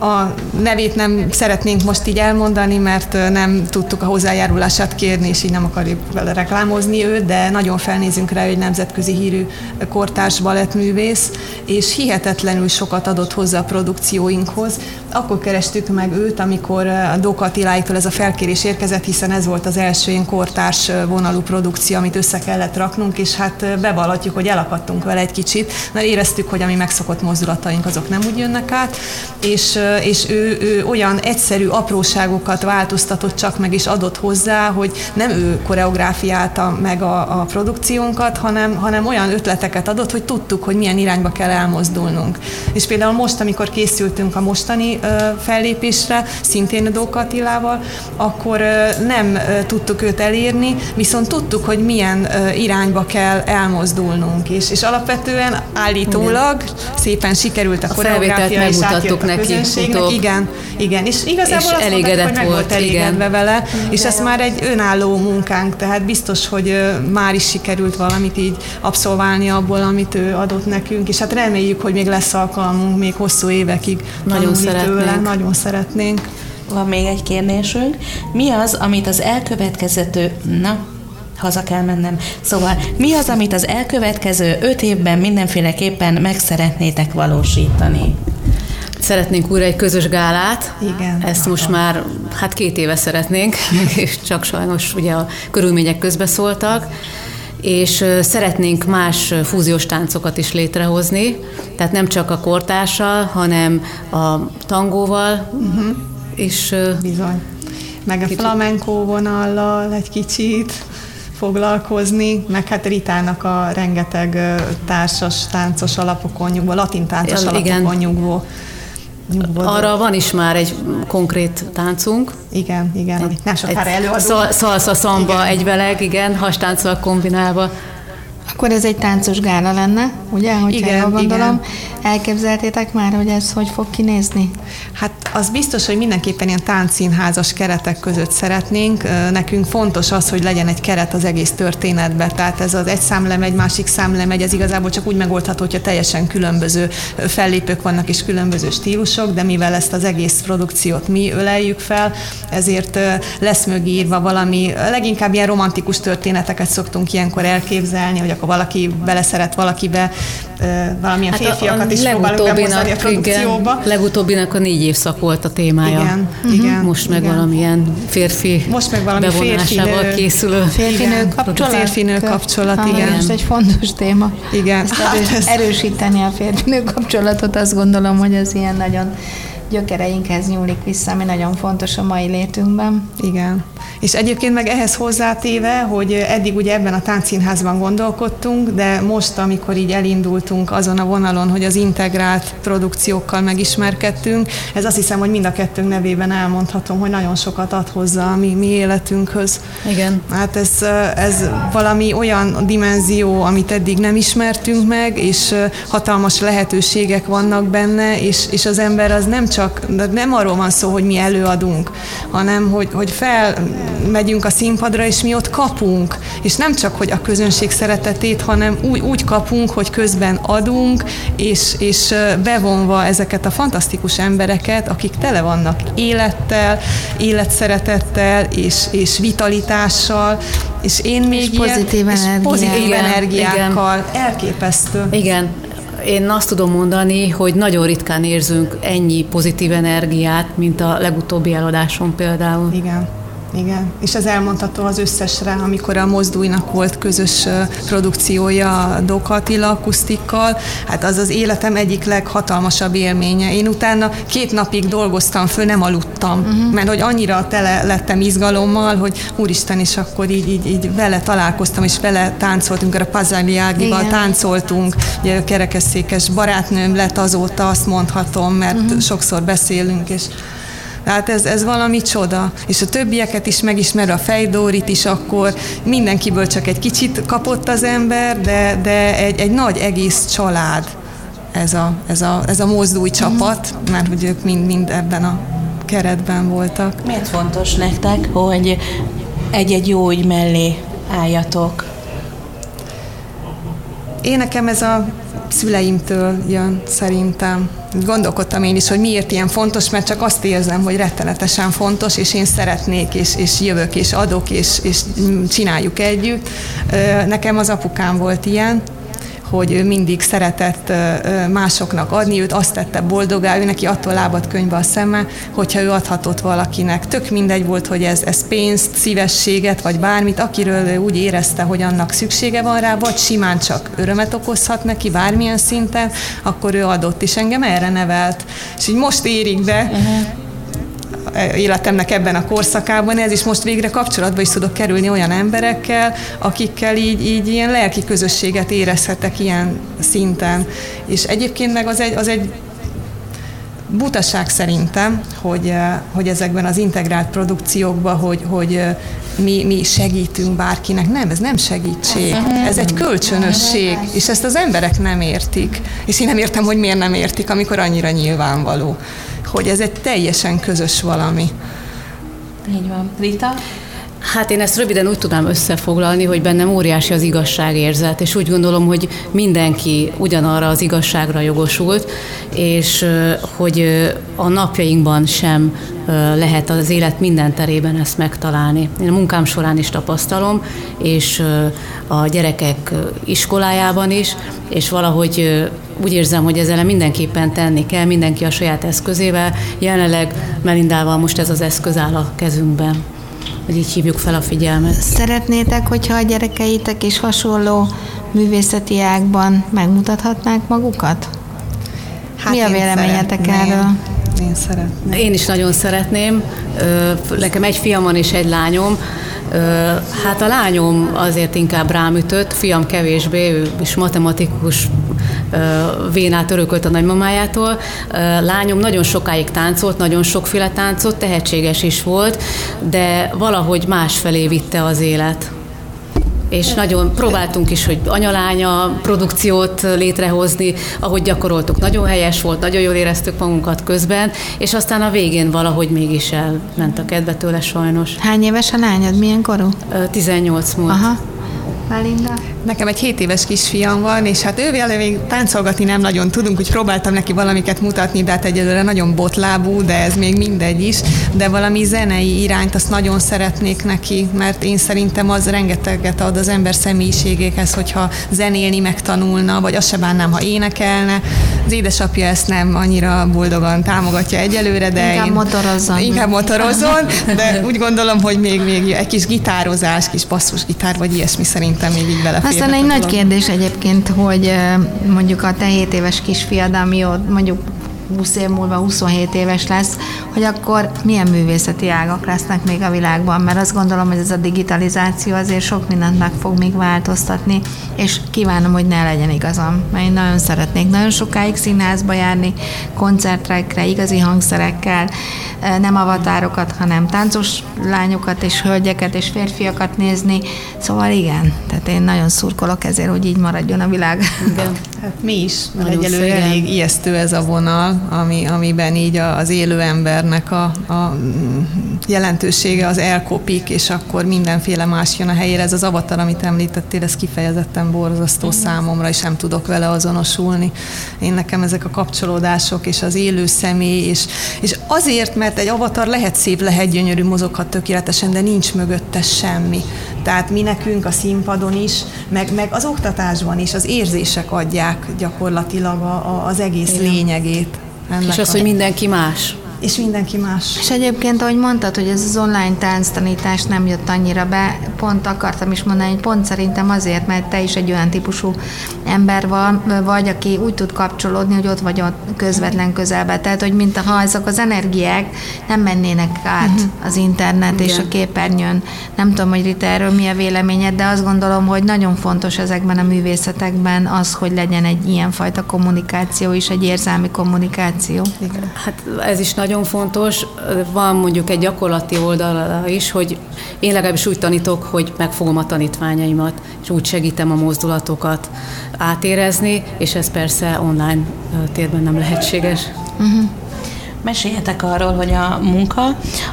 Speaker 4: A nevét nem szeretnénk most így elmondani, mert nem tudtuk a hozzájárulását kérni, és így nem akarjuk vele reklámozni őt, de nagyon felnézünk rá, hogy nemzetközi hírű kortárs balettművész, és hihetetlenül sokat adott hozzá a produkcióinkhoz. Akkor kerestük meg őt, amikor a Dóka Attiláitól ez a felkérés érkezett, hiszen hiszen ez volt az első ilyen kortárs vonalú produkció, amit össze kellett raknunk, és hát bevallhatjuk, hogy elakadtunk vele egy kicsit, mert éreztük, hogy a mi megszokott mozdulataink azok nem úgy jönnek át, és, és ő, ő olyan egyszerű apróságokat változtatott csak meg, és adott hozzá, hogy nem ő koreográfiálta meg a, a produkciónkat, hanem, hanem olyan ötleteket adott, hogy tudtuk, hogy milyen irányba kell elmozdulnunk. És például most, amikor készültünk a mostani ö, fellépésre, szintén a Dóka Attilával, akkor ö, nem nem tudtuk őt elérni, viszont tudtuk, hogy milyen irányba kell elmozdulnunk, és, és alapvetően állítólag igen. szépen sikerült a, a koreográfia, és a neki utóbb. Igen, igen, és igazából és azt elégedett mondták, hogy meg volt elégedve vele, igen. és ez már egy önálló munkánk, tehát biztos, hogy már is sikerült valamit így abszolválni abból, amit ő adott nekünk, és hát reméljük, hogy még lesz alkalmunk még hosszú évekig
Speaker 3: nagyon szeretnénk. Tőle.
Speaker 4: Nagyon szeretnénk
Speaker 2: van még egy kérdésünk. Mi az, amit az elkövetkező... Na, haza kell mennem. Szóval, mi az, amit az elkövetkező öt évben mindenféleképpen meg szeretnétek valósítani?
Speaker 3: Szeretnénk újra egy közös gálát.
Speaker 4: Igen.
Speaker 3: Ezt most már, hát két éve szeretnénk, [laughs] és csak sajnos ugye a körülmények közbeszóltak és szeretnénk más fúziós táncokat is létrehozni, tehát nem csak a kortással, hanem a tangóval, uh-huh és
Speaker 4: Bizony. Meg a kicsit... flamenco vonallal egy kicsit foglalkozni, meg hát Ritának a rengeteg társas, táncos alapokon nyugvó, latin táncos ja, alapokon nyugvó.
Speaker 3: nyugvó. Arra van is már egy konkrét táncunk.
Speaker 4: Igen, igen, amit nem sokára előadunk.
Speaker 3: Szal, szalsza, szamba, igen. egyveleg, igen, hastánccal kombinálva.
Speaker 5: Akkor ez egy táncos gála lenne, ugye, hogyha igen, jól gondolom. Igen. Elképzeltétek már, hogy ez hogy fog kinézni?
Speaker 4: Hát az biztos, hogy mindenképpen ilyen táncszínházas keretek között szeretnénk. Nekünk fontos az, hogy legyen egy keret az egész történetbe. Tehát ez az egy számlem, egy másik számlem, egy, ez igazából csak úgy megoldható, hogyha teljesen különböző fellépők vannak és különböző stílusok, de mivel ezt az egész produkciót mi öleljük fel, ezért lesz mögé írva valami, leginkább ilyen romantikus történeteket szoktunk ilyenkor elképzelni, hogy akkor valaki beleszeret valakibe, valamilyen hát férfiakat a, a is próbálunk bemozdani a produkcióba.
Speaker 3: Igen, legutóbbinak a négy évszak volt a témája.
Speaker 4: Igen, uh-huh. igen.
Speaker 3: Most meg
Speaker 4: igen.
Speaker 3: valamilyen férfi
Speaker 4: Most meg valami
Speaker 3: bevonásával
Speaker 4: férfi
Speaker 3: készülő.
Speaker 5: Férfi-nő kapcsolat.
Speaker 4: Férfi-nő kapcsolat,
Speaker 5: igen. igen. Ez egy fontos téma.
Speaker 4: Igen.
Speaker 5: Ezt erős, hát ez... Erősíteni a férfi-nő kapcsolatot, azt gondolom, hogy ez ilyen nagyon gyökereinkhez nyúlik vissza, ami nagyon fontos a mai létünkben.
Speaker 4: Igen. És egyébként meg ehhez hozzátéve, hogy eddig ugye ebben a táncszínházban gondolkodtunk, de most, amikor így elindultunk azon a vonalon, hogy az integrált produkciókkal megismerkedtünk, ez azt hiszem, hogy mind a kettőnk nevében elmondhatom, hogy nagyon sokat ad hozzá a mi, mi életünkhöz.
Speaker 3: Igen.
Speaker 4: Hát ez, ez valami olyan dimenzió, amit eddig nem ismertünk meg, és hatalmas lehetőségek vannak benne, és, és az ember az nem csak, de nem arról van szó, hogy mi előadunk, hanem hogy, hogy fel megyünk a színpadra, és mi ott kapunk. És nem csak, hogy a közönség szeretetét, hanem úgy, úgy kapunk, hogy közben adunk, és, és bevonva ezeket a fantasztikus embereket, akik tele vannak élettel, életszeretettel, és, és vitalitással, és én még és
Speaker 5: ilyen, pozitív, és
Speaker 4: pozitív energiákkal. Igen. Elképesztő.
Speaker 3: Igen, én azt tudom mondani, hogy nagyon ritkán érzünk ennyi pozitív energiát, mint a legutóbbi eladáson például.
Speaker 4: Igen. Igen, és ez elmondható az összesre, amikor a Mozdújnak volt közös produkciója Dóka Attila akusztikkal, hát az az életem egyik leghatalmasabb élménye. Én utána két napig dolgoztam föl, nem aludtam, uh-huh. mert hogy annyira tele lettem izgalommal, hogy úristen, és akkor így, így, így vele találkoztam, és vele táncoltunk, a Pazaliágival táncoltunk, ugye kerekesszékes barátnőm lett azóta, azt mondhatom, mert uh-huh. sokszor beszélünk, és tehát ez, ez valami csoda. És a többieket is megismer, a Fejdórit is akkor, mindenkiből csak egy kicsit kapott az ember, de, de egy, egy nagy egész család ez a, ez a, ez a mozdúj csapat, mert hogy ők mind, mind ebben a keretben voltak.
Speaker 2: Miért fontos nektek, hogy egy-egy jó ügy mellé álljatok?
Speaker 4: Én nekem ez a szüleimtől jön szerintem. Gondolkodtam én is, hogy miért ilyen fontos, mert csak azt érzem, hogy rettenetesen fontos, és én szeretnék, és, és jövök, és adok, és, és csináljuk együtt. Nekem az apukám volt ilyen, hogy ő mindig szeretett másoknak adni, őt azt tette boldogá, ő neki attól lábat könyvbe a szeme, hogyha ő adhatott valakinek. Tök mindegy volt, hogy ez, ez pénzt, szívességet, vagy bármit, akiről ő úgy érezte, hogy annak szüksége van rá, vagy simán csak örömet okozhat neki bármilyen szinten, akkor ő adott, és engem erre nevelt. És így most érik be, uh-huh életemnek ebben a korszakában ez, és most végre kapcsolatba is tudok kerülni olyan emberekkel, akikkel így, így ilyen lelki közösséget érezhetek ilyen szinten. És egyébként meg az egy, az egy butaság szerintem, hogy, hogy ezekben az integrált produkciókban, hogy, hogy mi, mi segítünk bárkinek. Nem, ez nem segítség. Ez egy kölcsönösség, és ezt az emberek nem értik. És én nem értem, hogy miért nem értik, amikor annyira nyilvánvaló hogy ez egy teljesen közös valami.
Speaker 2: Így van. Rita?
Speaker 3: Hát én ezt röviden úgy tudnám összefoglalni, hogy bennem óriási az igazságérzet, és úgy gondolom, hogy mindenki ugyanarra az igazságra jogosult, és hogy a napjainkban sem lehet az élet minden terében ezt megtalálni. Én a munkám során is tapasztalom, és a gyerekek iskolájában is, és valahogy úgy érzem, hogy ezzel mindenképpen tenni kell, mindenki a saját eszközével. Jelenleg Melindával most ez az eszköz áll a kezünkben hogy így hívjuk fel a figyelmet.
Speaker 5: Szeretnétek, hogyha a gyerekeitek is hasonló művészeti ágban megmutathatnák magukat? Hát Mi a véleményetek szeretném. erről?
Speaker 4: Én szeretném.
Speaker 3: Én is nagyon szeretném. Nekem egy fiam van és egy lányom. Hát a lányom azért inkább rám ütött, fiam kevésbé, ő is matematikus vénát örökölt a nagymamájától. Lányom nagyon sokáig táncolt, nagyon sokféle táncot, tehetséges is volt, de valahogy másfelé vitte az élet és nagyon próbáltunk is, hogy anyalánya produkciót létrehozni, ahogy gyakoroltuk, nagyon helyes volt, nagyon jól éreztük magunkat közben, és aztán a végén valahogy mégis elment a kedve tőle sajnos.
Speaker 5: Hány éves a lányod, milyen korú?
Speaker 3: 18 múlt.
Speaker 5: Aha. Melinda?
Speaker 4: Nekem egy 7 éves kisfiam van, és hát ővel még táncolgatni nem nagyon tudunk, úgy próbáltam neki valamiket mutatni, de hát egyelőre nagyon botlábú, de ez még mindegy is, de valami zenei irányt azt nagyon szeretnék neki, mert én szerintem az rengeteget ad az ember személyiségéhez, hogyha zenélni megtanulna, vagy azt se bánnám, ha énekelne. Az édesapja ezt nem annyira boldogan támogatja egyelőre, de
Speaker 5: inkább
Speaker 4: én,
Speaker 5: motorozzon.
Speaker 4: Inkább motorozzon, de úgy gondolom, hogy még, még egy kis gitározás, kis basszusgitár, vagy ilyesmi szerintem még így belefér.
Speaker 5: Aztán egy nagy kérdés egyébként, hogy mondjuk a te 7 éves kisfiad, ami ott mondjuk 20 év múlva 27 éves lesz, hogy akkor milyen művészeti ágak lesznek még a világban, mert azt gondolom, hogy ez a digitalizáció azért sok mindent meg fog még változtatni, és kívánom, hogy ne legyen igazam, mert én nagyon szeretnék nagyon sokáig színházba járni, koncertrekre, igazi hangszerekkel, nem avatárokat, hanem táncos lányokat és hölgyeket és férfiakat nézni, szóval igen, tehát én nagyon szurkolok ezért, hogy így maradjon a világ.
Speaker 3: Igen. [laughs]
Speaker 4: Hát mi is, mert egyelőre elég ijesztő ez a vonal, ami, amiben így az élő embernek a, a jelentősége az elkopik, és akkor mindenféle más jön a helyére. Ez az avatar, amit említettél, ez kifejezetten borzasztó számomra, és nem tudok vele azonosulni. Én nekem ezek a kapcsolódások, és az élő személy, és, és azért, mert egy avatar lehet szép, lehet gyönyörű, mozoghat tökéletesen, de nincs mögötte semmi. Tehát mi nekünk a színpadon is, meg, meg az oktatásban is az érzések adják gyakorlatilag a, a, az egész Igen. lényegét.
Speaker 3: Ennek és az, a... hogy mindenki más
Speaker 4: és mindenki más.
Speaker 5: És egyébként, ahogy mondtad, hogy ez az online tánctanítás nem jött annyira be, pont akartam is mondani, hogy pont szerintem azért, mert te is egy olyan típusú ember vagy, aki úgy tud kapcsolódni, hogy ott vagy ott közvetlen közelbe. Tehát, hogy mint ha ezek az energiák nem mennének át uh-huh. az internet Igen. és a képernyőn. Nem tudom, hogy Rita erről mi a véleményed, de azt gondolom, hogy nagyon fontos ezekben a művészetekben az, hogy legyen egy ilyenfajta kommunikáció is, egy érzelmi kommunikáció.
Speaker 3: Igen. Hát ez is nagy nagyon fontos. Van mondjuk egy gyakorlati oldala is, hogy én legalábbis úgy tanítok, hogy megfogom a tanítványaimat, és úgy segítem a mozdulatokat átérezni, és ez persze online térben nem lehetséges. Uh-huh.
Speaker 2: Meséljetek arról, hogy a munka,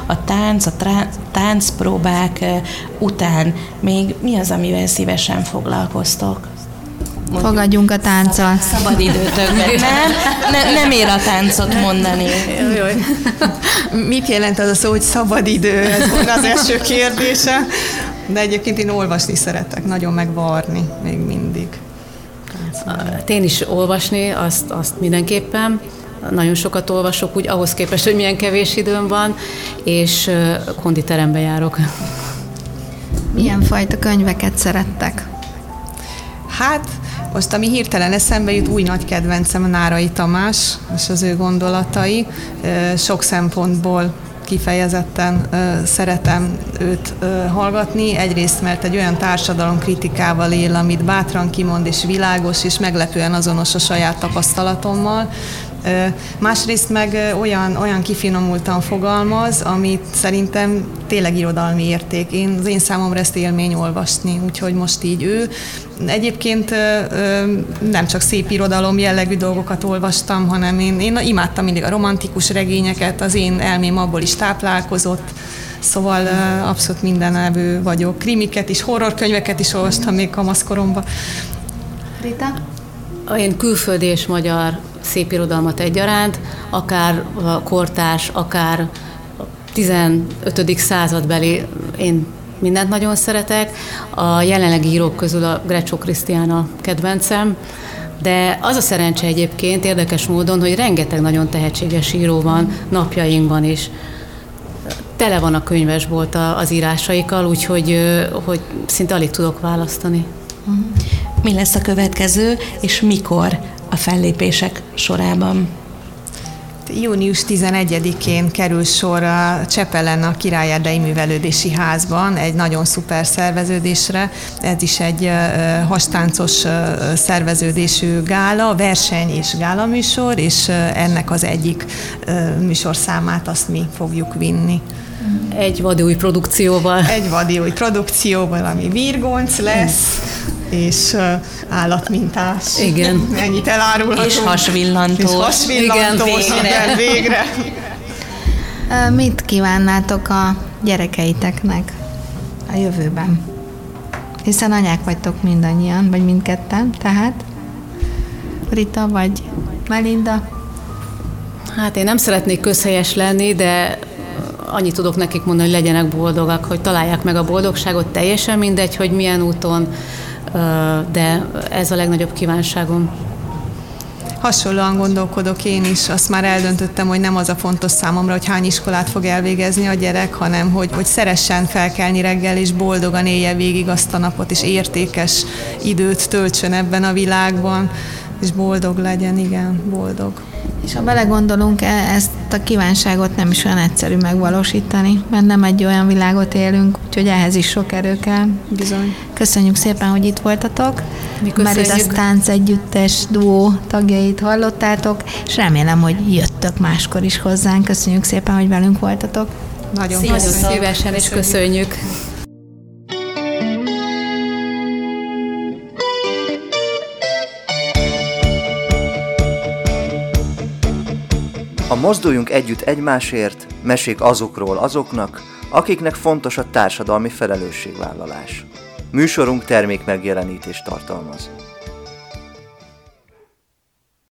Speaker 2: a tánc, a trá- táncpróbák után még mi az, amivel szívesen foglalkoztok?
Speaker 5: Mondjuk, Fogadjunk a tánccal.
Speaker 2: Szabad időtökben. Nem, ne, nem ér a táncot mondani.
Speaker 4: Mit jelent az a szó, hogy szabad idő? Ez volt az első kérdése. De egyébként én olvasni szeretek, nagyon megvarni még mindig.
Speaker 3: Hát én is olvasni, azt, azt mindenképpen. Nagyon sokat olvasok, úgy ahhoz képest, hogy milyen kevés időm van, és konditerembe járok.
Speaker 5: Milyen fajta könyveket szerettek?
Speaker 4: Hát, most ami hirtelen eszembe jut, új nagy kedvencem a Nárai Tamás és az ő gondolatai. Sok szempontból kifejezetten szeretem őt ö, hallgatni. Egyrészt, mert egy olyan társadalom kritikával él, amit bátran kimond és világos, és meglepően azonos a saját tapasztalatommal. Másrészt meg olyan, olyan kifinomultan fogalmaz, amit szerintem tényleg irodalmi érték. Én, az én számomra ezt élmény olvasni, úgyhogy most így ő. Egyébként nem csak szép irodalom jellegű dolgokat olvastam, hanem én, én imádtam mindig a romantikus regényeket, az én elmém abból is táplálkozott, Szóval abszolút mindenevő vagyok. Krimiket is, horrorkönyveket is olvastam még kamaszkoromban.
Speaker 5: Rita?
Speaker 3: Én külföldi és magyar szép irodalmat egyaránt, akár a kortás, akár 15. századbeli, én mindent nagyon szeretek. A jelenlegi írók közül a Grecsó Krisztián a kedvencem, de az a szerencse egyébként érdekes módon, hogy rengeteg nagyon tehetséges író van napjainkban is. Tele van a könyvesbolt az írásaikkal, úgyhogy hogy szinte alig tudok választani.
Speaker 2: Mi lesz a következő, és mikor a fellépések sorában?
Speaker 4: Június 11-én kerül sor a Csepelen a Királyerdei Művelődési Házban egy nagyon szuper szerveződésre. Ez is egy hastáncos szerveződésű gála, verseny és gála műsor, és ennek az egyik műsorszámát azt mi fogjuk vinni.
Speaker 3: Egy vadi új produkcióval.
Speaker 4: Egy vadi új produkcióval, ami virgonc lesz, és állatmintás.
Speaker 3: Igen.
Speaker 4: Ennyit elárulhatunk.
Speaker 2: És hasvillantó. És
Speaker 4: hasvillantó. Igen, végre. végre.
Speaker 5: Mit kívánnátok a gyerekeiteknek a jövőben? Hiszen anyák vagytok mindannyian, vagy mindketten, tehát Rita vagy Melinda?
Speaker 3: Hát én nem szeretnék közhelyes lenni, de annyit tudok nekik mondani, hogy legyenek boldogak, hogy találják meg a boldogságot, teljesen mindegy, hogy milyen úton, de ez a legnagyobb kívánságom.
Speaker 4: Hasonlóan gondolkodok én is, azt már eldöntöttem, hogy nem az a fontos számomra, hogy hány iskolát fog elvégezni a gyerek, hanem hogy, hogy szeressen felkelni reggel, és boldogan élje végig azt a napot, és értékes időt töltsön ebben a világban, és boldog legyen, igen, boldog.
Speaker 5: És ha belegondolunk, e, ezt a kívánságot nem is olyan egyszerű megvalósítani, mert nem egy olyan világot élünk, úgyhogy ehhez is sok erő kell.
Speaker 4: Bizony.
Speaker 5: Köszönjük szépen, hogy itt voltatok. Mi Mert a Tánc Együttes duó tagjait hallottátok, és remélem, hogy jöttök máskor is hozzánk. Köszönjük szépen, hogy velünk voltatok.
Speaker 3: Nagyon, nagyon szívesen, és köszönjük.
Speaker 1: A Mozduljunk Együtt Egymásért mesék azokról azoknak, akiknek fontos a társadalmi felelősségvállalás. Műsorunk termék megjelenítést tartalmaz.